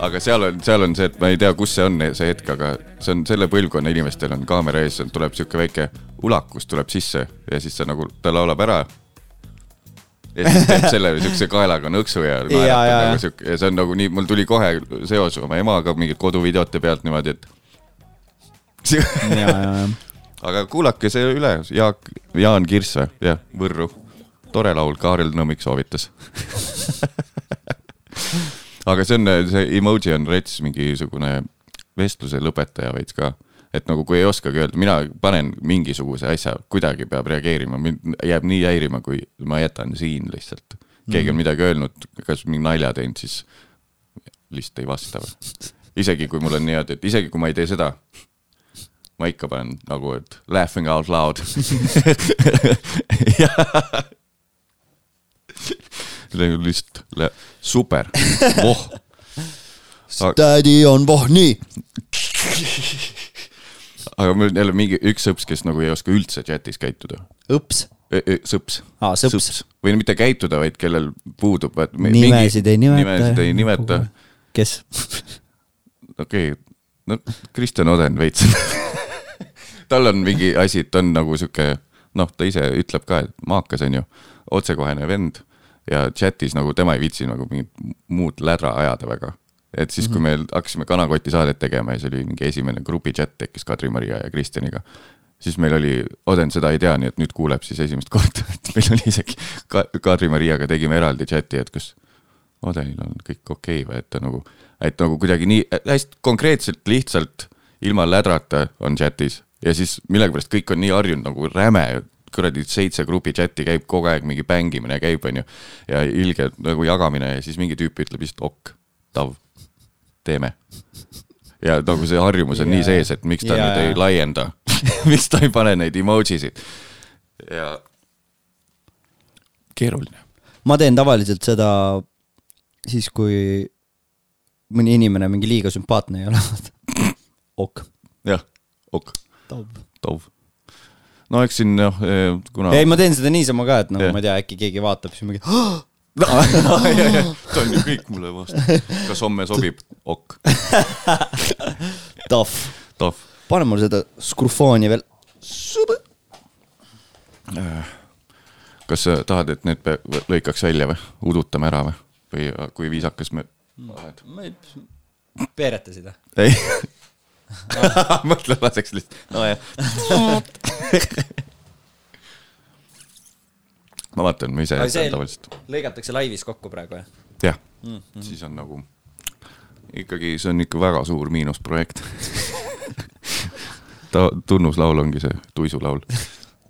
Aga seal on, seal on see, et ma ei tea, kus see on, see hetk, aga see on selle põlvkonna inimestel on kaamera ees, tuleb sihuke väike ulakus tuleb sisse ja siis sa nagu, ta laulab ära. ja siis teeb selle siukse kaelaga nõksu ja naeratab nagu sihuke ja see on nagu nii, mul tuli kohe seos oma emaga mingit koduvideote pealt niimoodi, et. aga kuulake see üle, Jaak, Jaan Kirss või, jah, Võrru tore laul, Kaarel Nõmmik soovitas aga see on, see emoji on rets mingisugune vestluse lõpetaja veits ka. et nagu, kui ei oskagi öelda, mina panen mingisuguse asja, kuidagi peab reageerima, mind jääb nii häirima, kui ma jätan siin lihtsalt. keegi on mhm. midagi öelnud, kas mingi nalja teinud, siis lihtsalt ei vasta või. isegi kui mul on niimoodi, et isegi kui ma ei tee seda, ma ikka panen nagu, et laughing out loud lihtsalt super, voh. tädi on voh, nii. aga mul jälle mingi üks sõps, kes nagu ei oska üldse chatis käituda. õps? sõps. aa, sõps, sõps.. või mitte käituda, vaid kellel puudub. nimesid ei nimeta. nimesid ei nimeta. kes? okei okay., no Kristjan Oden veits tal on mingi asi, et ta on nagu sihuke, noh, ta ise ütleb ka, et maakas on ju, otsekohene vend ja chat'is nagu tema ei viitsi nagu mingit muud lädra ajada väga. et siis, kui mhm. me hakkasime Kanakoti saadet tegema ja see oli mingi esimene grupi chat tekkis Kadri-Maria ja Kristjaniga, siis meil oli, Oden seda ei tea, nii et nüüd kuuleb siis esimest korda, et meil oli isegi ka, Kadri-Mariaga tegime eraldi chat'i, et kas Odenil on kõik okei okay või et ta nagu, et nagu kuidagi nii hästi konkreetselt, lihtsalt ilma lädrata on chat'is ja siis millegipärast kõik on nii harjunud nagu räme kuradi seitse grupi chati käib kogu aeg mingi bängimine käib, onju. ja ilge nagu jagamine ja siis mingi tüüp ütleb lihtsalt ok, tav, teeme. ja nagu see harjumus on yeah. nii sees, et miks ta yeah. nüüd ei laienda miks ta ei pane neid emoji sid ja keeruline. ma teen tavaliselt seda siis, kui mõni inimene mingi liiga sümpaatne ei ole ok. jah, ok. tov no eks siin noh, eh, kuna. ei, ma teen seda niisama ka, et nagu yeah. ma ei tea, äkki keegi vaatab, siis mingi on ju kõik mulle vastu. kas homme sobib? ok. Tough. Tough. pane mulle seda skrufooni veel. kas sa tahad, et need lõikaks välja või, udutame ära või, või kui viisakas me oled? peeretasid või? ei mõtle, laseks lihtsalt, nojah ma vaatan, ma ise jätan tavaliselt. lõigatakse laivis kokku praegu, jah? jah mm, -hmm. siis on nagu ikkagi, see on ikka väga suur miinusprojekt ta, tunnuslaul ongi see tuisulaul.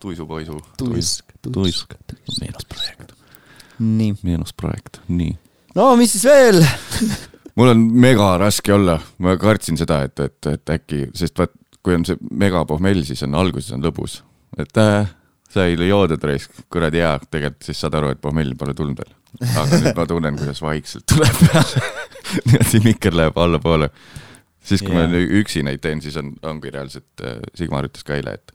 tuisupoisu. tuisk, tuisk, miinusprojekt. nii. miinusprojekt, nii. no mis siis veel mul on mega raske olla, ma kartsin seda, et, et, et äkki, sest vaat kui on see megapohmell, siis on alguses on lõbus, et äh, sai joodud raisk, kuradi hea, tegelikult siis saad aru, et pohmelli pole tulnud veel. aga nüüd ma tunnen, kuidas vaikselt tuleb peale niimoodi mikker läheb allapoole. siis, kui yeah. ma üksi neid teen, siis on, ongi reaalselt äh,, Sigmar ütles ka eile, et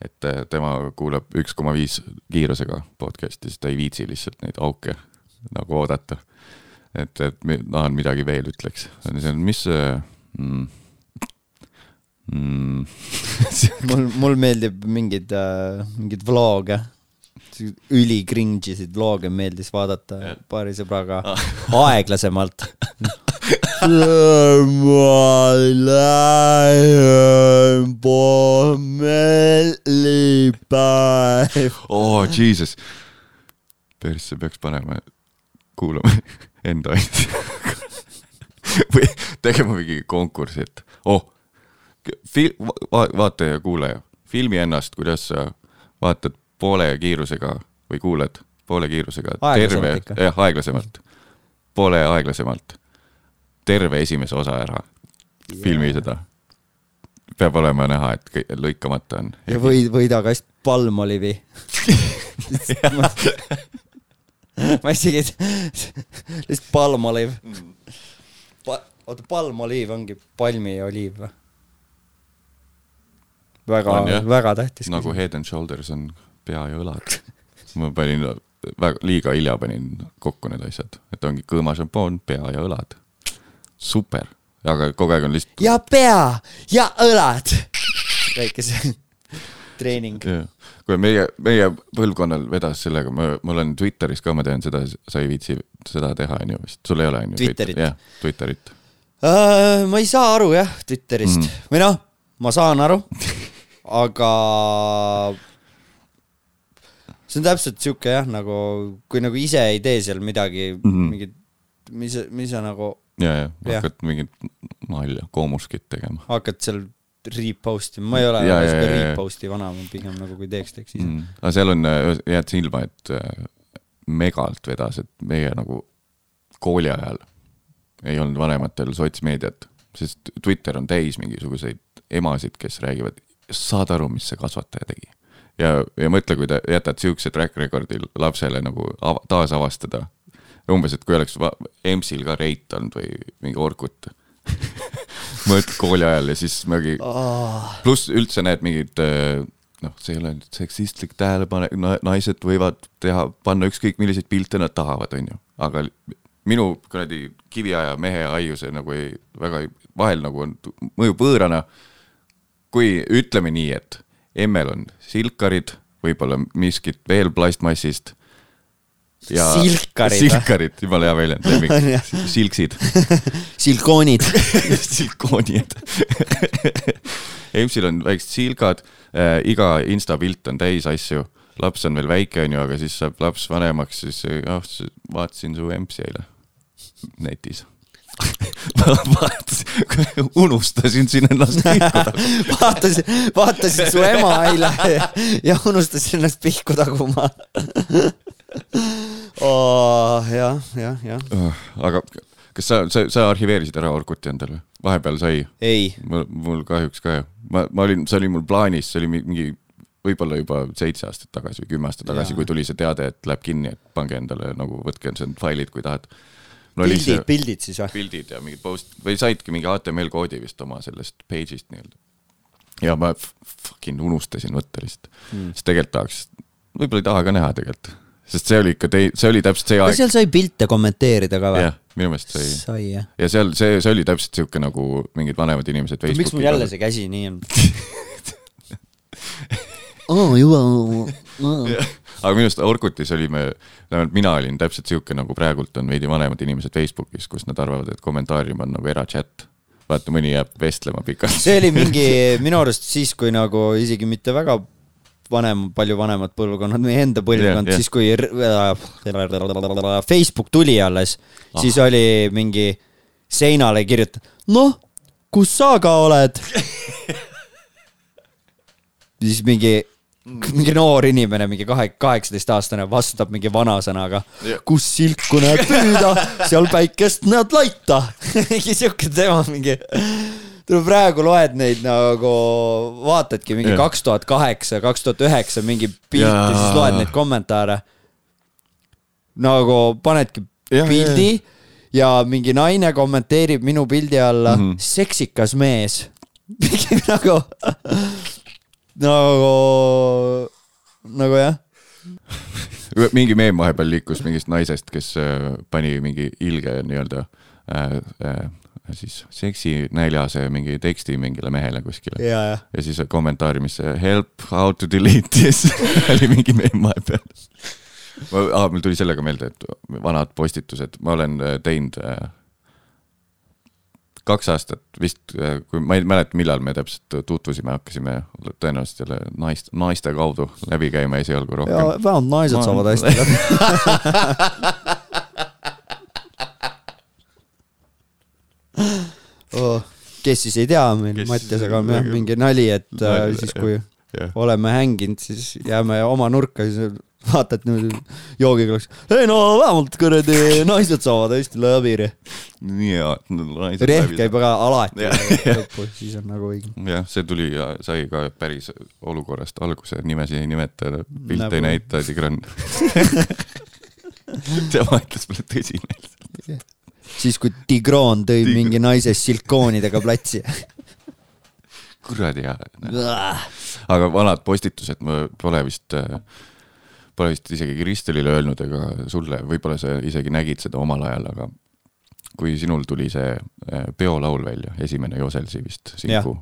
et äh, tema kuulab üks koma viis kiirusega podcast'i, sest ta ei viitsi lihtsalt neid auke nagu oodata et, et tahan midagi veel ütleks. mis see mm, mm. mul, mul meeldib mingeid äh,, mingeid vlog'e üli cringe isid vlog'e meeldis vaadata yeah. paari sõbraga ah. aeglasemalt ma lähen pommellipäev. oh jesus, persse peaks panema, kuulama enda asja või tegema mingi konkursi, et oh, fil-, va-, vaataja ja kuulaja, filmi ennast, kuidas sa vaatad poole kiirusega või kuulad poole kiirusega terve, jah, aeglasemalt, poole aeglasemalt, terve esimese osa ära. Yeah., filmi seda. peab olema näha, et lõikamata on. ja võid, võida kast palmolivi ma isegi lihtsalt palmoliiv mm. pa,. oota, palmoliiv ongi palmioliiv või? väga, väga tähtis. nagu Head and Shoulders on pea ja õlad ma panin väga, liiga hilja panin kokku need asjad, et ongi kõõma šampoon, pea ja õlad. super, aga kogu aeg on lihtsalt. ja pea ja õlad. väike see treening. kui meie, meie põlvkonnal vedas sellega, ma, ma olen Twitteris ka, ma tean seda, sa ei viitsi seda teha, on ju vist, sul ei ole, on ju? Twitterit? jah, Twitterit uh,. ma ei saa aru jah, Twitterist mm. või noh, ma saan aru aga see on täpselt sihuke jah, nagu kui nagu ise ei tee seal midagi mm, -hmm. mingit, mis, mis sa nagu. ja, ja hakkad mingit nalja, koomuskit tegema. hakkad seal repost ima, ma ei ole ja, ja, repost'i vana, ma pigem nagu kui teeks, teeks ise mm.. aga seal on, jääd silma, et äh, megalt vedas, et meie nagu kooli ajal ei olnud vanematel sotsmeediat, sest Twitter on täis mingisuguseid emasid, kes räägivad saad aru, mis see kasvataja tegi. ja, ja mõtle, kui te jätad sihukese track record'i lapsele nagu taasavastada. umbes, et kui oleks EMS-il ka reit olnud või mingi Orkut mõtled kooli ajal ja siis mingi oh., pluss üldse näed mingid noh, see ei ole nüüd seksistlik tähelepanek, naised võivad teha, panna ükskõik milliseid pilte nad tahavad, on ju, aga minu kuradi kiviaja mehe aiu see nagu ei, väga ei, vahel nagu on, mõjub võõrana kui ütleme nii, et emmel on silkarid, võib-olla miskit veel plastmassist. Ja silkarid, silkarid, jumala hea väljend, lemmik, silksid. Silkoonid. Silkoonid. EMS-il on väiksed silgad äh,, iga insta pilt on täis asju, laps on veel väike, on ju, aga siis saab laps vanemaks, siis oh, vaatasin su EMS-i eile netis. Unustasin siin ennast pihku vaatasin, vaatasin su ema eile ja unustasin ennast pihku taguma oh,. jah, jah, jah. Ah, aga kas sa, sa, sa arhiveerisid ära Orkuti endale või? vahepeal sai? ei. mul, kahjuks ka ju. ma, ma olin, see oli mul plaanis, see oli mingi võib-olla juba seitse aastat tagasi või kümme aastat tagasi, kui tuli see teade, et läheb kinni, et pange endale nagu, võtke need failid, kui tahad no pildid, pildid siis või? pildid ja mingid post või saidki mingi HTML koodi vist oma sellest page'ist nii-öelda. ja ma fucking unustasin võtta lihtsalt hmm., sest tegelikult tahaks, võib-olla ei taha ka näha tegelikult, sest see oli ikka tei-, see oli täpselt see aeg. seal sai pilte kommenteerida ka või? jah, minu meelest sai. sai jah. ja seal see, see oli täpselt sihuke nagu mingid vanemad inimesed. miks mul jälle see käsi nii on aa, juba aga minu arust Orkutis olime, vähemalt mina olin täpselt sihuke, nagu praegult on veidi vanemad inimesed Facebookis, kus nad arvavad, et kommentaarium on nagu erachat. vaata, mõni jääb vestlema pikalt. see oli mingi minu arust siis, kui nagu isegi mitte väga vanem, palju vanemad põlvkonnad, meie enda põlvkond siis kui Facebook tuli alles ah., siis oli mingi seinale kirjutatud, noh, kus sa ka oled siis mingi mingi noor inimene, mingi kahe, kaheksateistaastane vastab mingi vanasõnaga kus silku näed püüda, seal päikest näed laita mingi siuke teema, mingi. Tule praegu loed neid nagu, vaatadki mingi kaks tuhat kaheksa, kaks tuhat üheksa mingi pilti siis loed neid kommentaare. nagu panedki yeah, pildi yeah. ja mingi naine kommenteerib minu pildi alla mm -hmm. seksikas mees nagu nagu, nagu jah mingi meem vahepeal liikus mingist naisest, kes äh, pani mingi ilge nii-öelda äh, äh, siis seksinäljase mingi teksti mingile mehele kuskile. ja, ja. ja siis kommentaariumis help how to delete this oli mingi meem vahepeal. ma ah,, mul tuli sellega meelde, et vanad postitused, ma olen äh, teinud äh, kaks aastat vist, kui ma ei mäleta, millal me täpselt tutvusime, hakkasime tõenäoliselt jälle naist, naiste kaudu läbi käima esialgu rohkem. vähemalt naised ma... saavad hästi läbi oh, kes siis ei tea, meil Mattiasega on jah mingi nali, et äh, siis kui jah. oleme hänginud, siis jääme oma nurka, siis vaatad niimoodi joogikülaks, ei no vähemalt kuradi naised saavad hästi läbi. nii hea, naised Rehv käib aga alati lõpus, siis on nagu õige. jah, see tuli ja sai ka päris olukorrast alguse, nimesi ei nimeta, pilte ei näita, Tigran tema ütles mulle tõsimeelselt. Siis, kui Tigran tõi Tig... mingi naise silkoonidega platsi kuradi hea. aga vanad postitused, ma pole vist, pole vist isegi Kristelile öelnud ega sulle, võib-olla sa isegi nägid seda omal ajal, aga kui sinul tuli see eh, peolaul välja, esimene Joselsi vist, Sinku.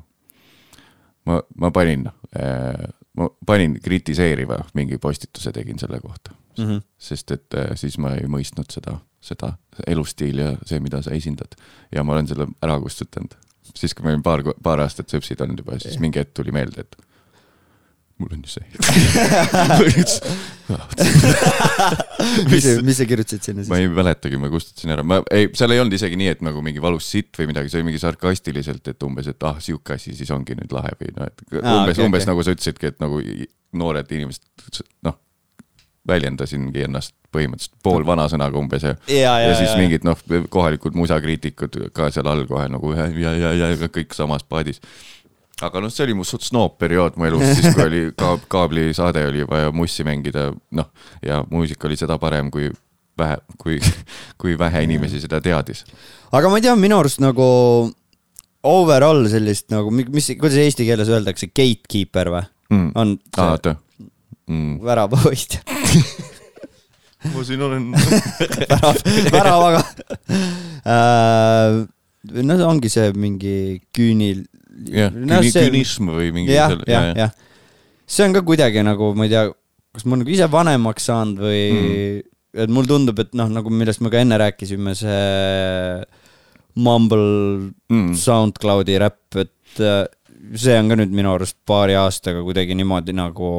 ma, ma panin, eh, ma panin kritiseeriva mingi postituse tegin selle kohta mm. -hmm. sest et eh, siis ma ei mõistnud seda, seda elustiili ja see, mida sa esindad. ja ma olen selle ära kustutanud siis, kui ma olin paar, paar aastat sepsid olnud juba, siis mingi hetk tuli meelde, et mul on ju see mis, mis sa kirjutasid sinna siis? ma ei mäletagi, ma kustutasin ära, ma ei, seal ei olnud isegi nii, et nagu mingi valus sitt või midagi, see oli mingi sarkastiliselt, et umbes, et ah, sihuke asi siis ongi nüüd lahe või noh, et ah, umbes okay,, umbes okay. nagu sa ütlesidki, et nagu noored inimesed noh, väljendasingi ennast põhimõtteliselt pool vanasõnaga umbes ja, ja, ja, ja siis ja, mingid noh, kohalikud musakriitikud ka seal all kohe nagu ja, ja, ja, ja kõik samas paadis. aga noh, see oli mu suht snoop periood mu elus, siis kui oli kaab, kaablisaade oli vaja mussi mängida, noh, ja muusika oli seda parem, kui vähe, kui, kui vähe inimesi seda teadis. aga ma ei tea, minu arust nagu overall sellist nagu, mis, kuidas eesti keeles öeldakse, gatekeeper või mm.? on see... mm. väravahoidja ma siin olen värav, väravaga äh,. no see ongi see mingi küünil. jah no,, küünism või mingi. jah, jah, jah. see on ka kuidagi nagu, ma ei tea, kas ma nagu ise vanemaks saanud või mm. et mulle tundub, et noh, nagu millest me ka enne rääkisime, see Mumble mm. SoundCloudi räpp, et äh, see on ka nüüd minu arust paari aastaga kuidagi niimoodi nagu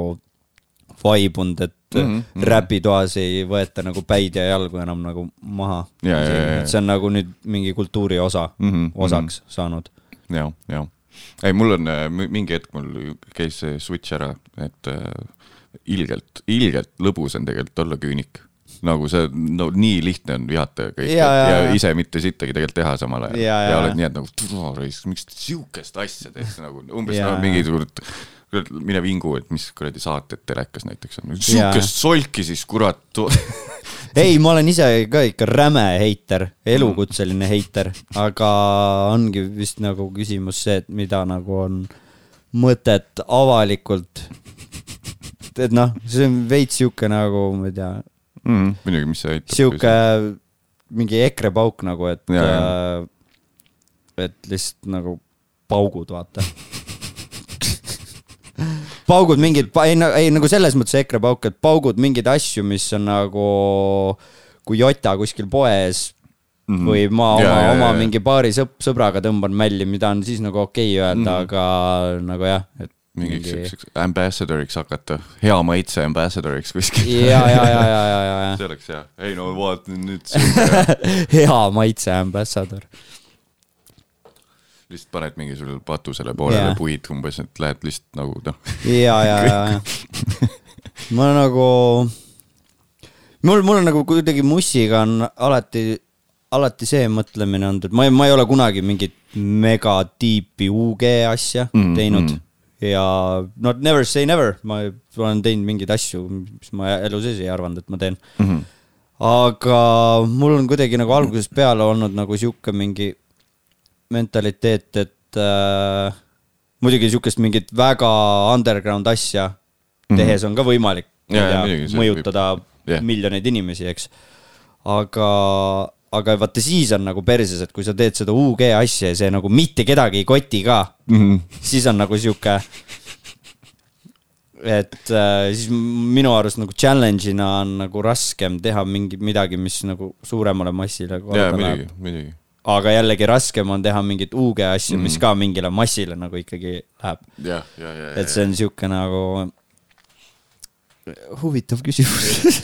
vaibunud, et mm -hmm. räpitoas ei võeta nagu päid ja jalgu enam nagu maha. see on nagu nüüd mingi kultuuri osa mm, -hmm. osaks saanud. ja, ja. ei, mul on äh, mingi hetk mul käis see switch ära, et äh, ilgelt, ilgelt lõbus on tegelikult olla küünik nagu see, no nii lihtne on vihata kõike ja, ja, ja ise mitte sittagi tegelikult teha samal ajal. ja, ja, ja oled nii, et nagu, miks sihukest asja teete nagu umbes nagu mingisugune mine vingu, et mis kuradi saated telekas näiteks on, sihukest solki siis kurat ei, ma olen ise ka ikka räme heiter, elukutseline heiter, aga ongi vist nagu küsimus see, et mida nagu on mõtet avalikult. et noh, see on veits sihuke nagu, ma ei tea mm,. muidugi, mis see aitab. sihuke mingi EKRE pauk nagu, et, äh, et lihtsalt nagu paugud, vaata paugud mingid, ei, ei nagu selles mõttes EKRE pauk, et paugud mingeid asju, mis on nagu kui Jota kuskil poes mm või ma oma, oma mingi paari sõp-, sõbraga tõmban mälli, mida on siis nagu okei okay öelda mm, aga nagu jah, et mingiks mingi... siukseks ambassador'iks hakata, hea maitse ambassador'iks kuskil. ja, ja, ja, ja, ja, ja, ja. see oleks hea, ei no vaata nüüd hea maitse ambassador lihtsalt paned mingisugusele patusele poolele yeah. puid umbes, et lähed lihtsalt nagu noh. ja, ja, ja, ja. ma nagu, mul, mul on nagu kuidagi mussiga on alati, alati see mõtlemine olnud, et ma ei, ma ei ole kunagi mingit mega tiipi UG asja mm, teinud mm. ja no never say never, ma olen teinud mingeid asju, mis ma elu sees ei arvanud, et ma teen mm. -hmm. aga mul on kuidagi nagu algusest peale olnud nagu sihuke mingi mentaliteet, et äh, muidugi sihukest mingit väga underground asja -hmm. tehes on ka võimalik ja, ja, ja, mõjutada yeah. miljoneid inimesi, eks. aga, aga vaata siis on nagu perses, et kui sa teed seda UG asja ja see nagu mitte kedagi ei koti ka mm, -hmm. siis on nagu sihuke et äh, siis minu arust nagu challenge'ina on nagu raskem teha mingi midagi, mis nagu suuremale massile korda läheb. muidugi, aga jällegi raskem on teha mingit uuge asju mm., mis ka mingile massile nagu ikkagi läheb. et see on sihuke nagu huvitav küsimus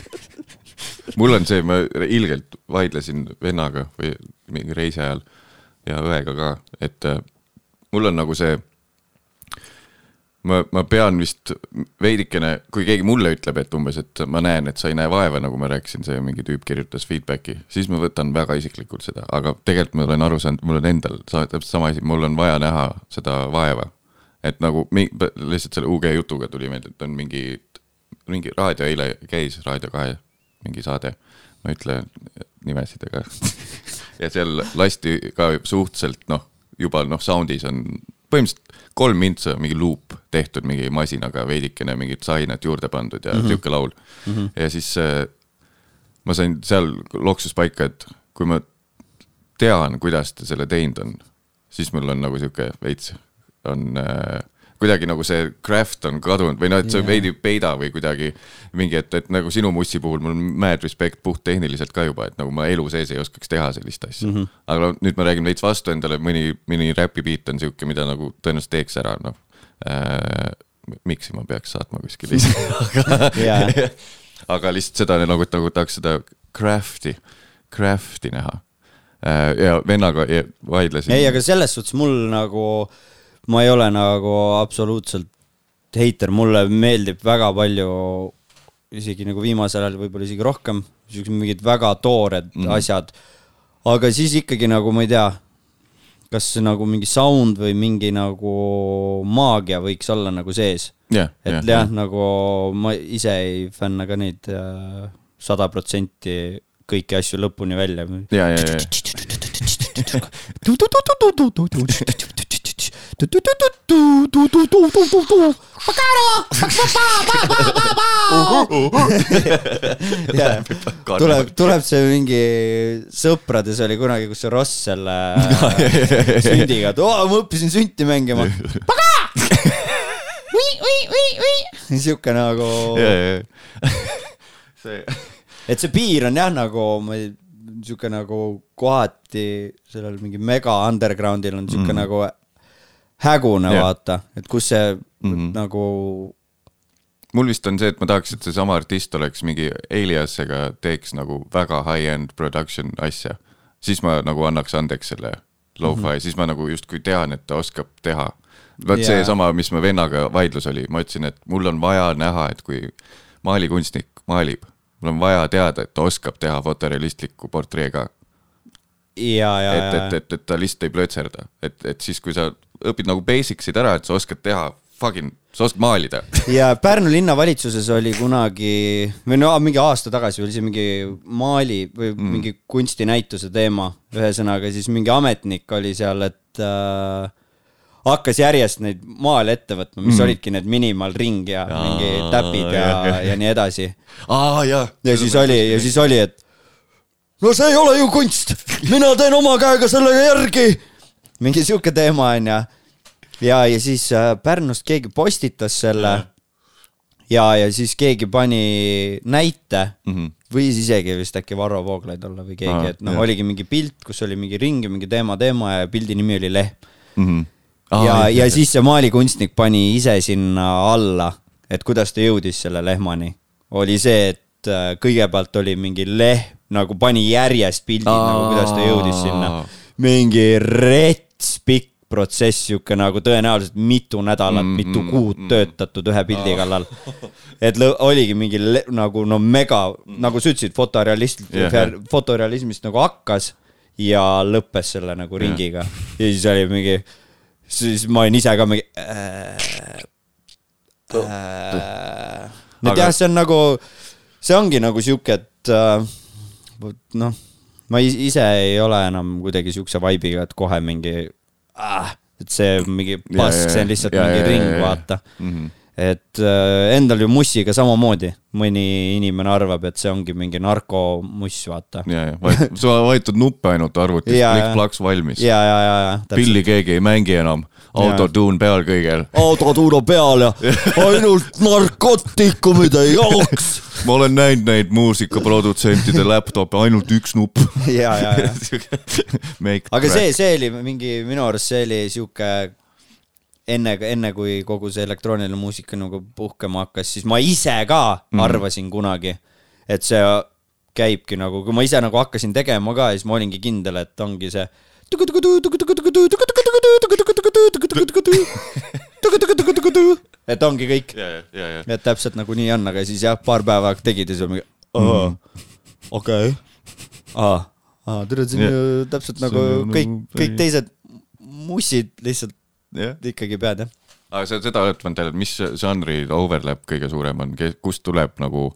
mul on see, ma ilgelt vaidlesin vennaga või mingi reisi ajal ja õega ka, et äh, mul on nagu see ma, ma pean vist veidikene, kui keegi mulle ütleb, et umbes, et ma näen, et sa ei näe vaeva, nagu ma rääkisin, see mingi tüüp kirjutas feedback'i, siis ma võtan väga isiklikult seda, aga tegelikult ma olen aru saanud, mul on endal täpselt sama asi, mul on vaja näha seda vaeva. et nagu lihtsalt selle UG jutuga tuli meelde, et on mingi, mingi raadio eile käis, Raadio kahe mingi saade, ma ei ütle nimesid, aga ja seal lasti ka suhteliselt noh, juba noh, sound'is on põhimõtteliselt kolm mintsa mingi luup tehtud mingi masinaga, veidikene mingit sainat juurde pandud ja mm -hmm. laul mm. -hmm. ja siis äh, ma sain seal loksus paika, et kui ma tean, kuidas ta selle teinud on, siis mul on nagu sihuke veits on äh, kuidagi nagu see craft on kadunud või noh, et see yeah. veidi peida või kuidagi mingi, et, et nagu sinu mussi puhul mul on mad respect puhttehniliselt ka juba, et nagu ma elu sees ei oskaks teha sellist asja mm. -hmm. aga nüüd ma räägin veits vastu endale, mõni, mõni räpibeat on sihuke, mida nagu tõenäoliselt teeks ära, noh äh,. miksi ma peaks saatma kuskile ise aga aga lihtsalt seda nagu, et nagu tahaks seda craft'i, craft'i näha äh, ja vennaga vaidlesin. ei, aga selles suhtes mul nagu ma ei ole nagu absoluutselt heiter, mulle meeldib väga palju, isegi nagu viimasel ajal võib-olla isegi rohkem, siuksed mingid väga toored mm. asjad. aga siis ikkagi nagu ma ei tea, kas nagu mingi sound või mingi nagu maagia võiks olla nagu sees yeah,. et yeah, jah yeah., nagu ma ise ei fänna ka neid äh, sada protsenti kõiki asju lõpuni välja. ja, ja, ja tuleb, tuleb see mingi sõprades oli kunagi, kus see Ross selle sündiga, et oo, ma õppisin sünti mängima. sihuke nagu. see. et see piir on jah, nagu ma ei, sihuke nagu kohati sellel mingi mega underground'il on sihuke mm. nagu hägune yeah., vaata, et kus see mm -hmm. nagu mul vist on see, et ma tahaks, et seesama artist oleks mingi Aliasega teeks nagu väga high-end production asja. siis ma nagu annaks andeks selle lo-fi mm, -hmm. siis ma nagu justkui tean, et ta oskab teha. vot yeah. seesama, mis me vennaga vaidlus oli, ma ütlesin, et mul on vaja näha, et kui maalikunstnik maalib, mul on vaja teada, et ta oskab teha fotorealistliku portree ka. Et, et, et, et ta lihtsalt ei plötserda, et, et siis, kui sa õpid nagu basic'id ära, et sa oskad teha fucking, sa oskad maalida. ja Pärnu linnavalitsuses oli kunagi, või no mingi aasta tagasi oli see mingi maali või mm. mingi kunstinäituse teema. ühesõnaga siis mingi ametnik oli seal, et äh, hakkas järjest neid maale ette võtma, mis mm. olidki need minimalring ja, ja mingi täpid ja, ja, ja nii edasi. ja siis oli, ja siis oli, et no see ei ole ju kunst, mina teen oma käega sellega järgi mingi sihuke teema onju. ja, ja siis äh, Pärnust keegi postitas selle ja, ja, siis keegi pani näite mm -hmm. võis isegi vist äkki Varro Vooglaid olla või keegi et noh, oligi mingi pilt, kus oli mingi ring ja mingi teema, teema ja pildi nimi oli Lehm mm. -hmm. Ah, ja, ja siis see maalikunstnik pani ise sinna alla, et kuidas ta jõudis selle lehmani. oli see, et äh, kõigepealt oli mingi lehm, nagu pani järjest pildid nagu kuidas ta jõudis sinna. mingi ret-, rets pikk protsess, sihuke nagu tõenäoliselt mitu nädalat mm,, mitu mm, kuud mm, töötatud ühe pildi oh. kallal. et oligi mingi nagu no mega, nagu sa ütlesid, fotorealist yeah., fotorealismist nagu hakkas ja lõppes selle nagu ringiga yeah. ja siis oli mingi, siis ma olin ise ka mingi äh,. Äh, et jah, see on nagu, see ongi nagu sihuke, et äh, noh ma ise ei ole enam kuidagi siukse vibe'iga, et kohe mingi ah,, et see mingi pask, see on lihtsalt ja, mingi ja, ring, vaata mm. -hmm et äh, endal ju mussiga samamoodi, mõni inimene arvab, et see ongi mingi narkomuss, vaata. ja, ja, sa vajutad nuppe ainult arvutis, klikk-plaks valmis. ja, ja, ja, ja. pilli keegi ei mängi enam, autotuun peal kõigel. autotuun on peal ja ainult narkootikumid ei jooks ma olen näinud neid muusikaprodutsentide laptop'e, ainult üks nupp. ja, ja, ja. aga see, see oli mingi, minu arust see oli sihuke enne, enne kui kogu see elektrooniline muusika nagu puhkema hakkas, siis ma ise ka mm. arvasin kunagi, et see käibki nagu, kui ma ise nagu hakkasin tegema ka, siis ma olingi kindel, et ongi see et ongi kõik. et täpselt nagu nii on, aga siis jah, paar päeva tegid ja siis mingi, okei, aa, aa, tere, see on ju täpselt nagu kõik, kõik teised mussid lihtsalt ikkagi pead, jah. aga sa seda oled tähele, mis žanri overlap kõige suurem on, kust tuleb nagu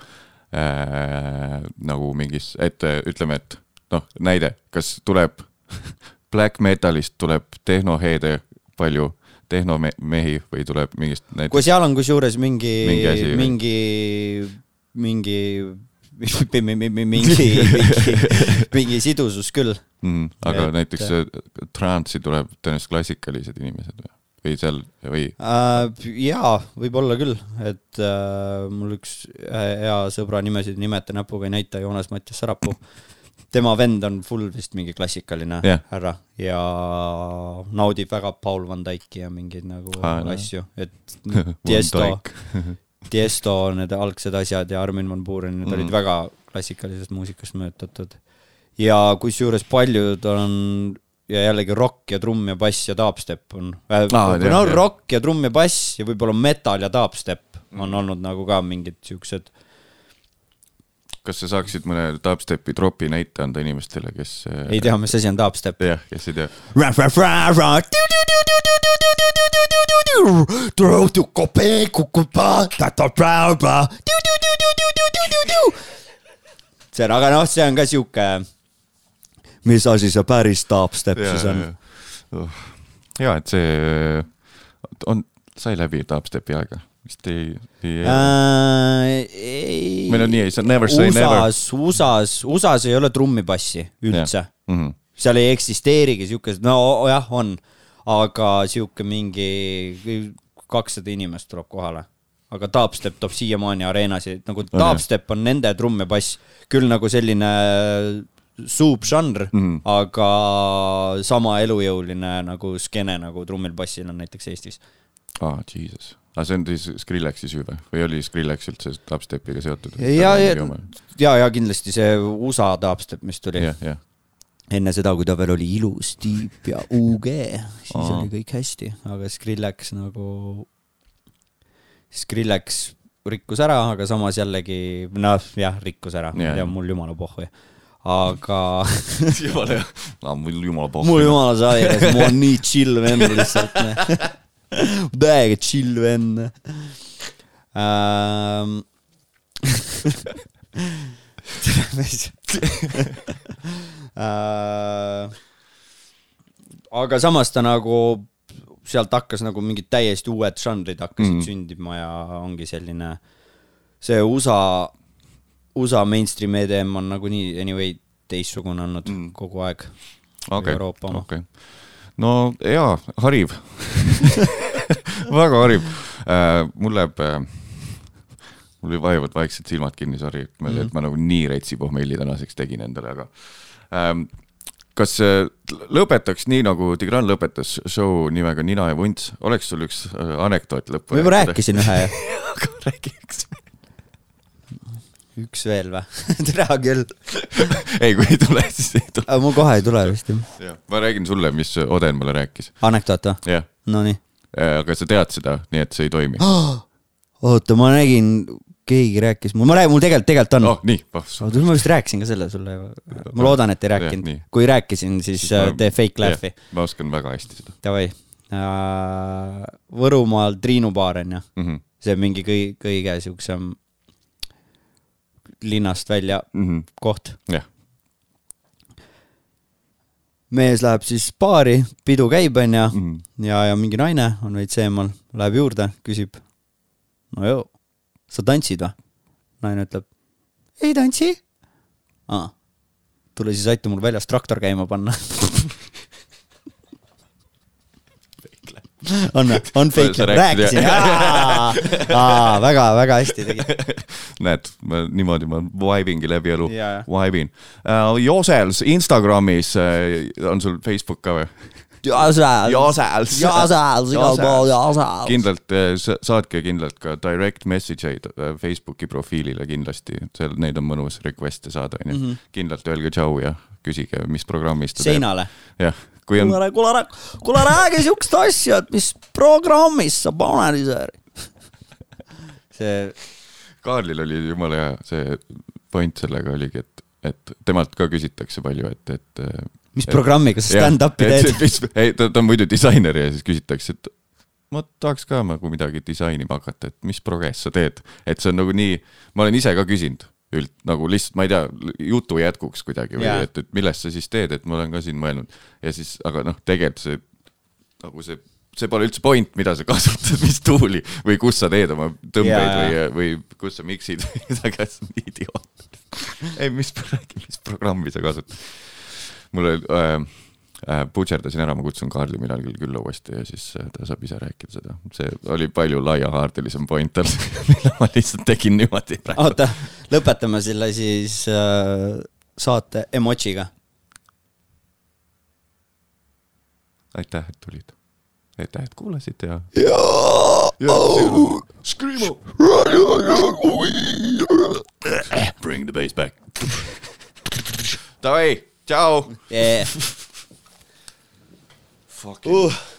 äh, nagu mingis, et ütleme, et noh, näide, kas tuleb black metalist tuleb tehnoheede palju tehnomehi või tuleb mingist näiteks. kui seal on kusjuures mingi, mingi, mingi, mingi mingi, mingi, mingi sidusus küll mm,. aga et, näiteks trance'i tuleb tõenäoliselt klassikalised inimesed või? või seal või äh,? jaa, võib-olla küll, et äh, mul üks hea sõbra nimesid ei nimeta näpuga ei näita, Joonas Mattias Sarapuu. Tema vend on full vist mingi klassikaline yeah. härra ja naudib väga Paul Van Dyke'i ja mingeid nagu ah, asju, et Tiesto Tiesto, need algsed asjad ja Armin van Buuren, need mm. olid väga klassikalisest muusikast mõjutatud. ja kusjuures paljud on ja jällegi rock ja trumm ja bass ja dubstep on äh,. Ah, no jah. rock ja trumm ja bass ja võib-olla metal ja dubstep on mm. olnud nagu ka mingid siuksed. Kas sa saaksid mõne dubstepi tropi näite anda inimestele, kes äh, ei tea, mis asi on dubstep? jah, kes ei tea. see on, aga noh, see on ka sihuke mis asi see päris dubstep siis on. ja et see on, sai läbi dubstepi aega vist ei, ei äh,. ei. meil on nii, never say USA-s, never. USA-s, USA-s ei ole trummipassi üldse. Mm -hmm. seal ei eksisteerigi siukest, no jah, on, aga sihuke mingi kakssada inimest tuleb kohale aga dubstep toob siiamaani areenasid, nagu dubstep on nende trumm ja bass, küll nagu selline subžanr mm., aga sama elujõuline nagu skeene nagu trummil-bassil on näiteks Eestis. aa ah,, jesus. Aga see on siis Skrillexi süü või, või oli Skrillex üldse dubstepiga seotud? ja, ja, ja, ja kindlasti see USA dubstep, mis tuli yeah,. Yeah. enne seda, kui ta veel oli ilus tiip ja UG, siis Aa. oli kõik hästi, aga Skrillex nagu, Skrillex rikkus ära, aga samas jällegi noh, jah, rikkus ära yeah., ja mul jumala pohhu aga jumala mul jumala pohhu. mul jumala sairas, mul on nii chill vend lihtsalt täiega chill vend ähm... äh... aga samas ta nagu, sealt hakkas nagu mingid täiesti uued žanrid hakkasid mm. sündima ja ongi selline see USA USA mainstream EDM on nagunii anyway teistsugune olnud mm. kogu aeg okay. Euroopa oma okay.. No jaa, hariv väga hariv äh,. mul läheb äh, mul vajuvad vaikselt silmad kinni, sorry, et ma mm, -hmm. ma nagu nii retsi pohmelli tänaseks tegin endale, aga ähm, kas äh, lõpetaks nii, nagu Tigran lõpetas show nimega Nina ja vunts, oleks sul üks äh, anekdoot lõppu? ma juba rääkisin ühe ju räägi üks üks veel või tere küll ei, kui ei tule, siis ei tule. mul kohe ei tule vist jah. ma räägin sulle, mis Oden mulle rääkis. anekdoot või? jah. Nonii. Äh, aga sa tead seda, nii et see ei toimi oota, ma nägin, keegi rääkis mul, ma räägin, mul tegelikult, tegelikult on. oh, nii, oota, ma vist rääkisin ka selle sulle. ma loodan, et ei rääkinud. kui rääkisin, siis, siis ma, tee fake laugh'i. ma oskan väga hästi seda. Davai uh,. Võrumaal Triinu baar on ju mm. -hmm. see on mingi kõige, kõige siuksem linnast välja mm -hmm. koht yeah.. mees läheb siis baari, pidu käib, onju, mhm. ja, ja mingi naine on veits eemal, läheb juurde, küsib. no joo, sa tantsid või? naine ütleb, ei tantsi. tule siis aita mul väljas traktor käima panna on või? on fake, rääkisin, väga, väga hästi tegid. näed, ma niimoodi ma vibe'ingi läbi elu yeah., vibe'in uh,. Josels Instagramis uh, on sul Facebook ka või? Josels. Josels. Josels, igal pool Josels. kindlalt saatke kindlalt ka direct message eid Facebooki profiilile kindlasti, seal neid on mõnus request'e saada, onju. Mhm. kindlalt öelge tšau ja küsige, mis programmis ta teeb. seinale. jah kui on. kuule, kuule, kuule räägi siukest asja, et mis programmis sa paned ise see. Kaarlil oli jumala hea see point sellega oligi, et, et temalt ka küsitakse palju, et, et. mis et, programmiga sa stand-up'i teed? ei, ta, ta on muidu disainer ja siis küsitakse, et ma tahaks ka nagu midagi disainima hakata, et mis progress sa teed, et see on nagu nii, ma olen ise ka küsinud üld, nagu lihtsalt, ma ei tea, jutu jätkuks kuidagi või yeah. et, et millest sa siis teed, et ma olen ka siin mõelnud ja siis, aga noh, tegelikult see nagu see, see pole üldse point, mida sa kasutad, mis tuuli või kus sa teed oma tõmbeid yeah. või, või kus sa miksid või midagi, see on idioot. ei, mis, mis programmi sa kasutad? mul oli äh, putšerdasin ära, ma kutsun Kaarli millalgi külla uuesti ja siis äh, ta saab ise rääkida seda. see oli palju laiahaardelisem point tal mille ma lihtsalt tegin niimoodi. oota, lõpetame selle siis äh, saate emojiga. aitäh, et tulid. aitäh, et kuulasid ja. Bring the bass back. Davai, tšau yeah.. Fucking uh..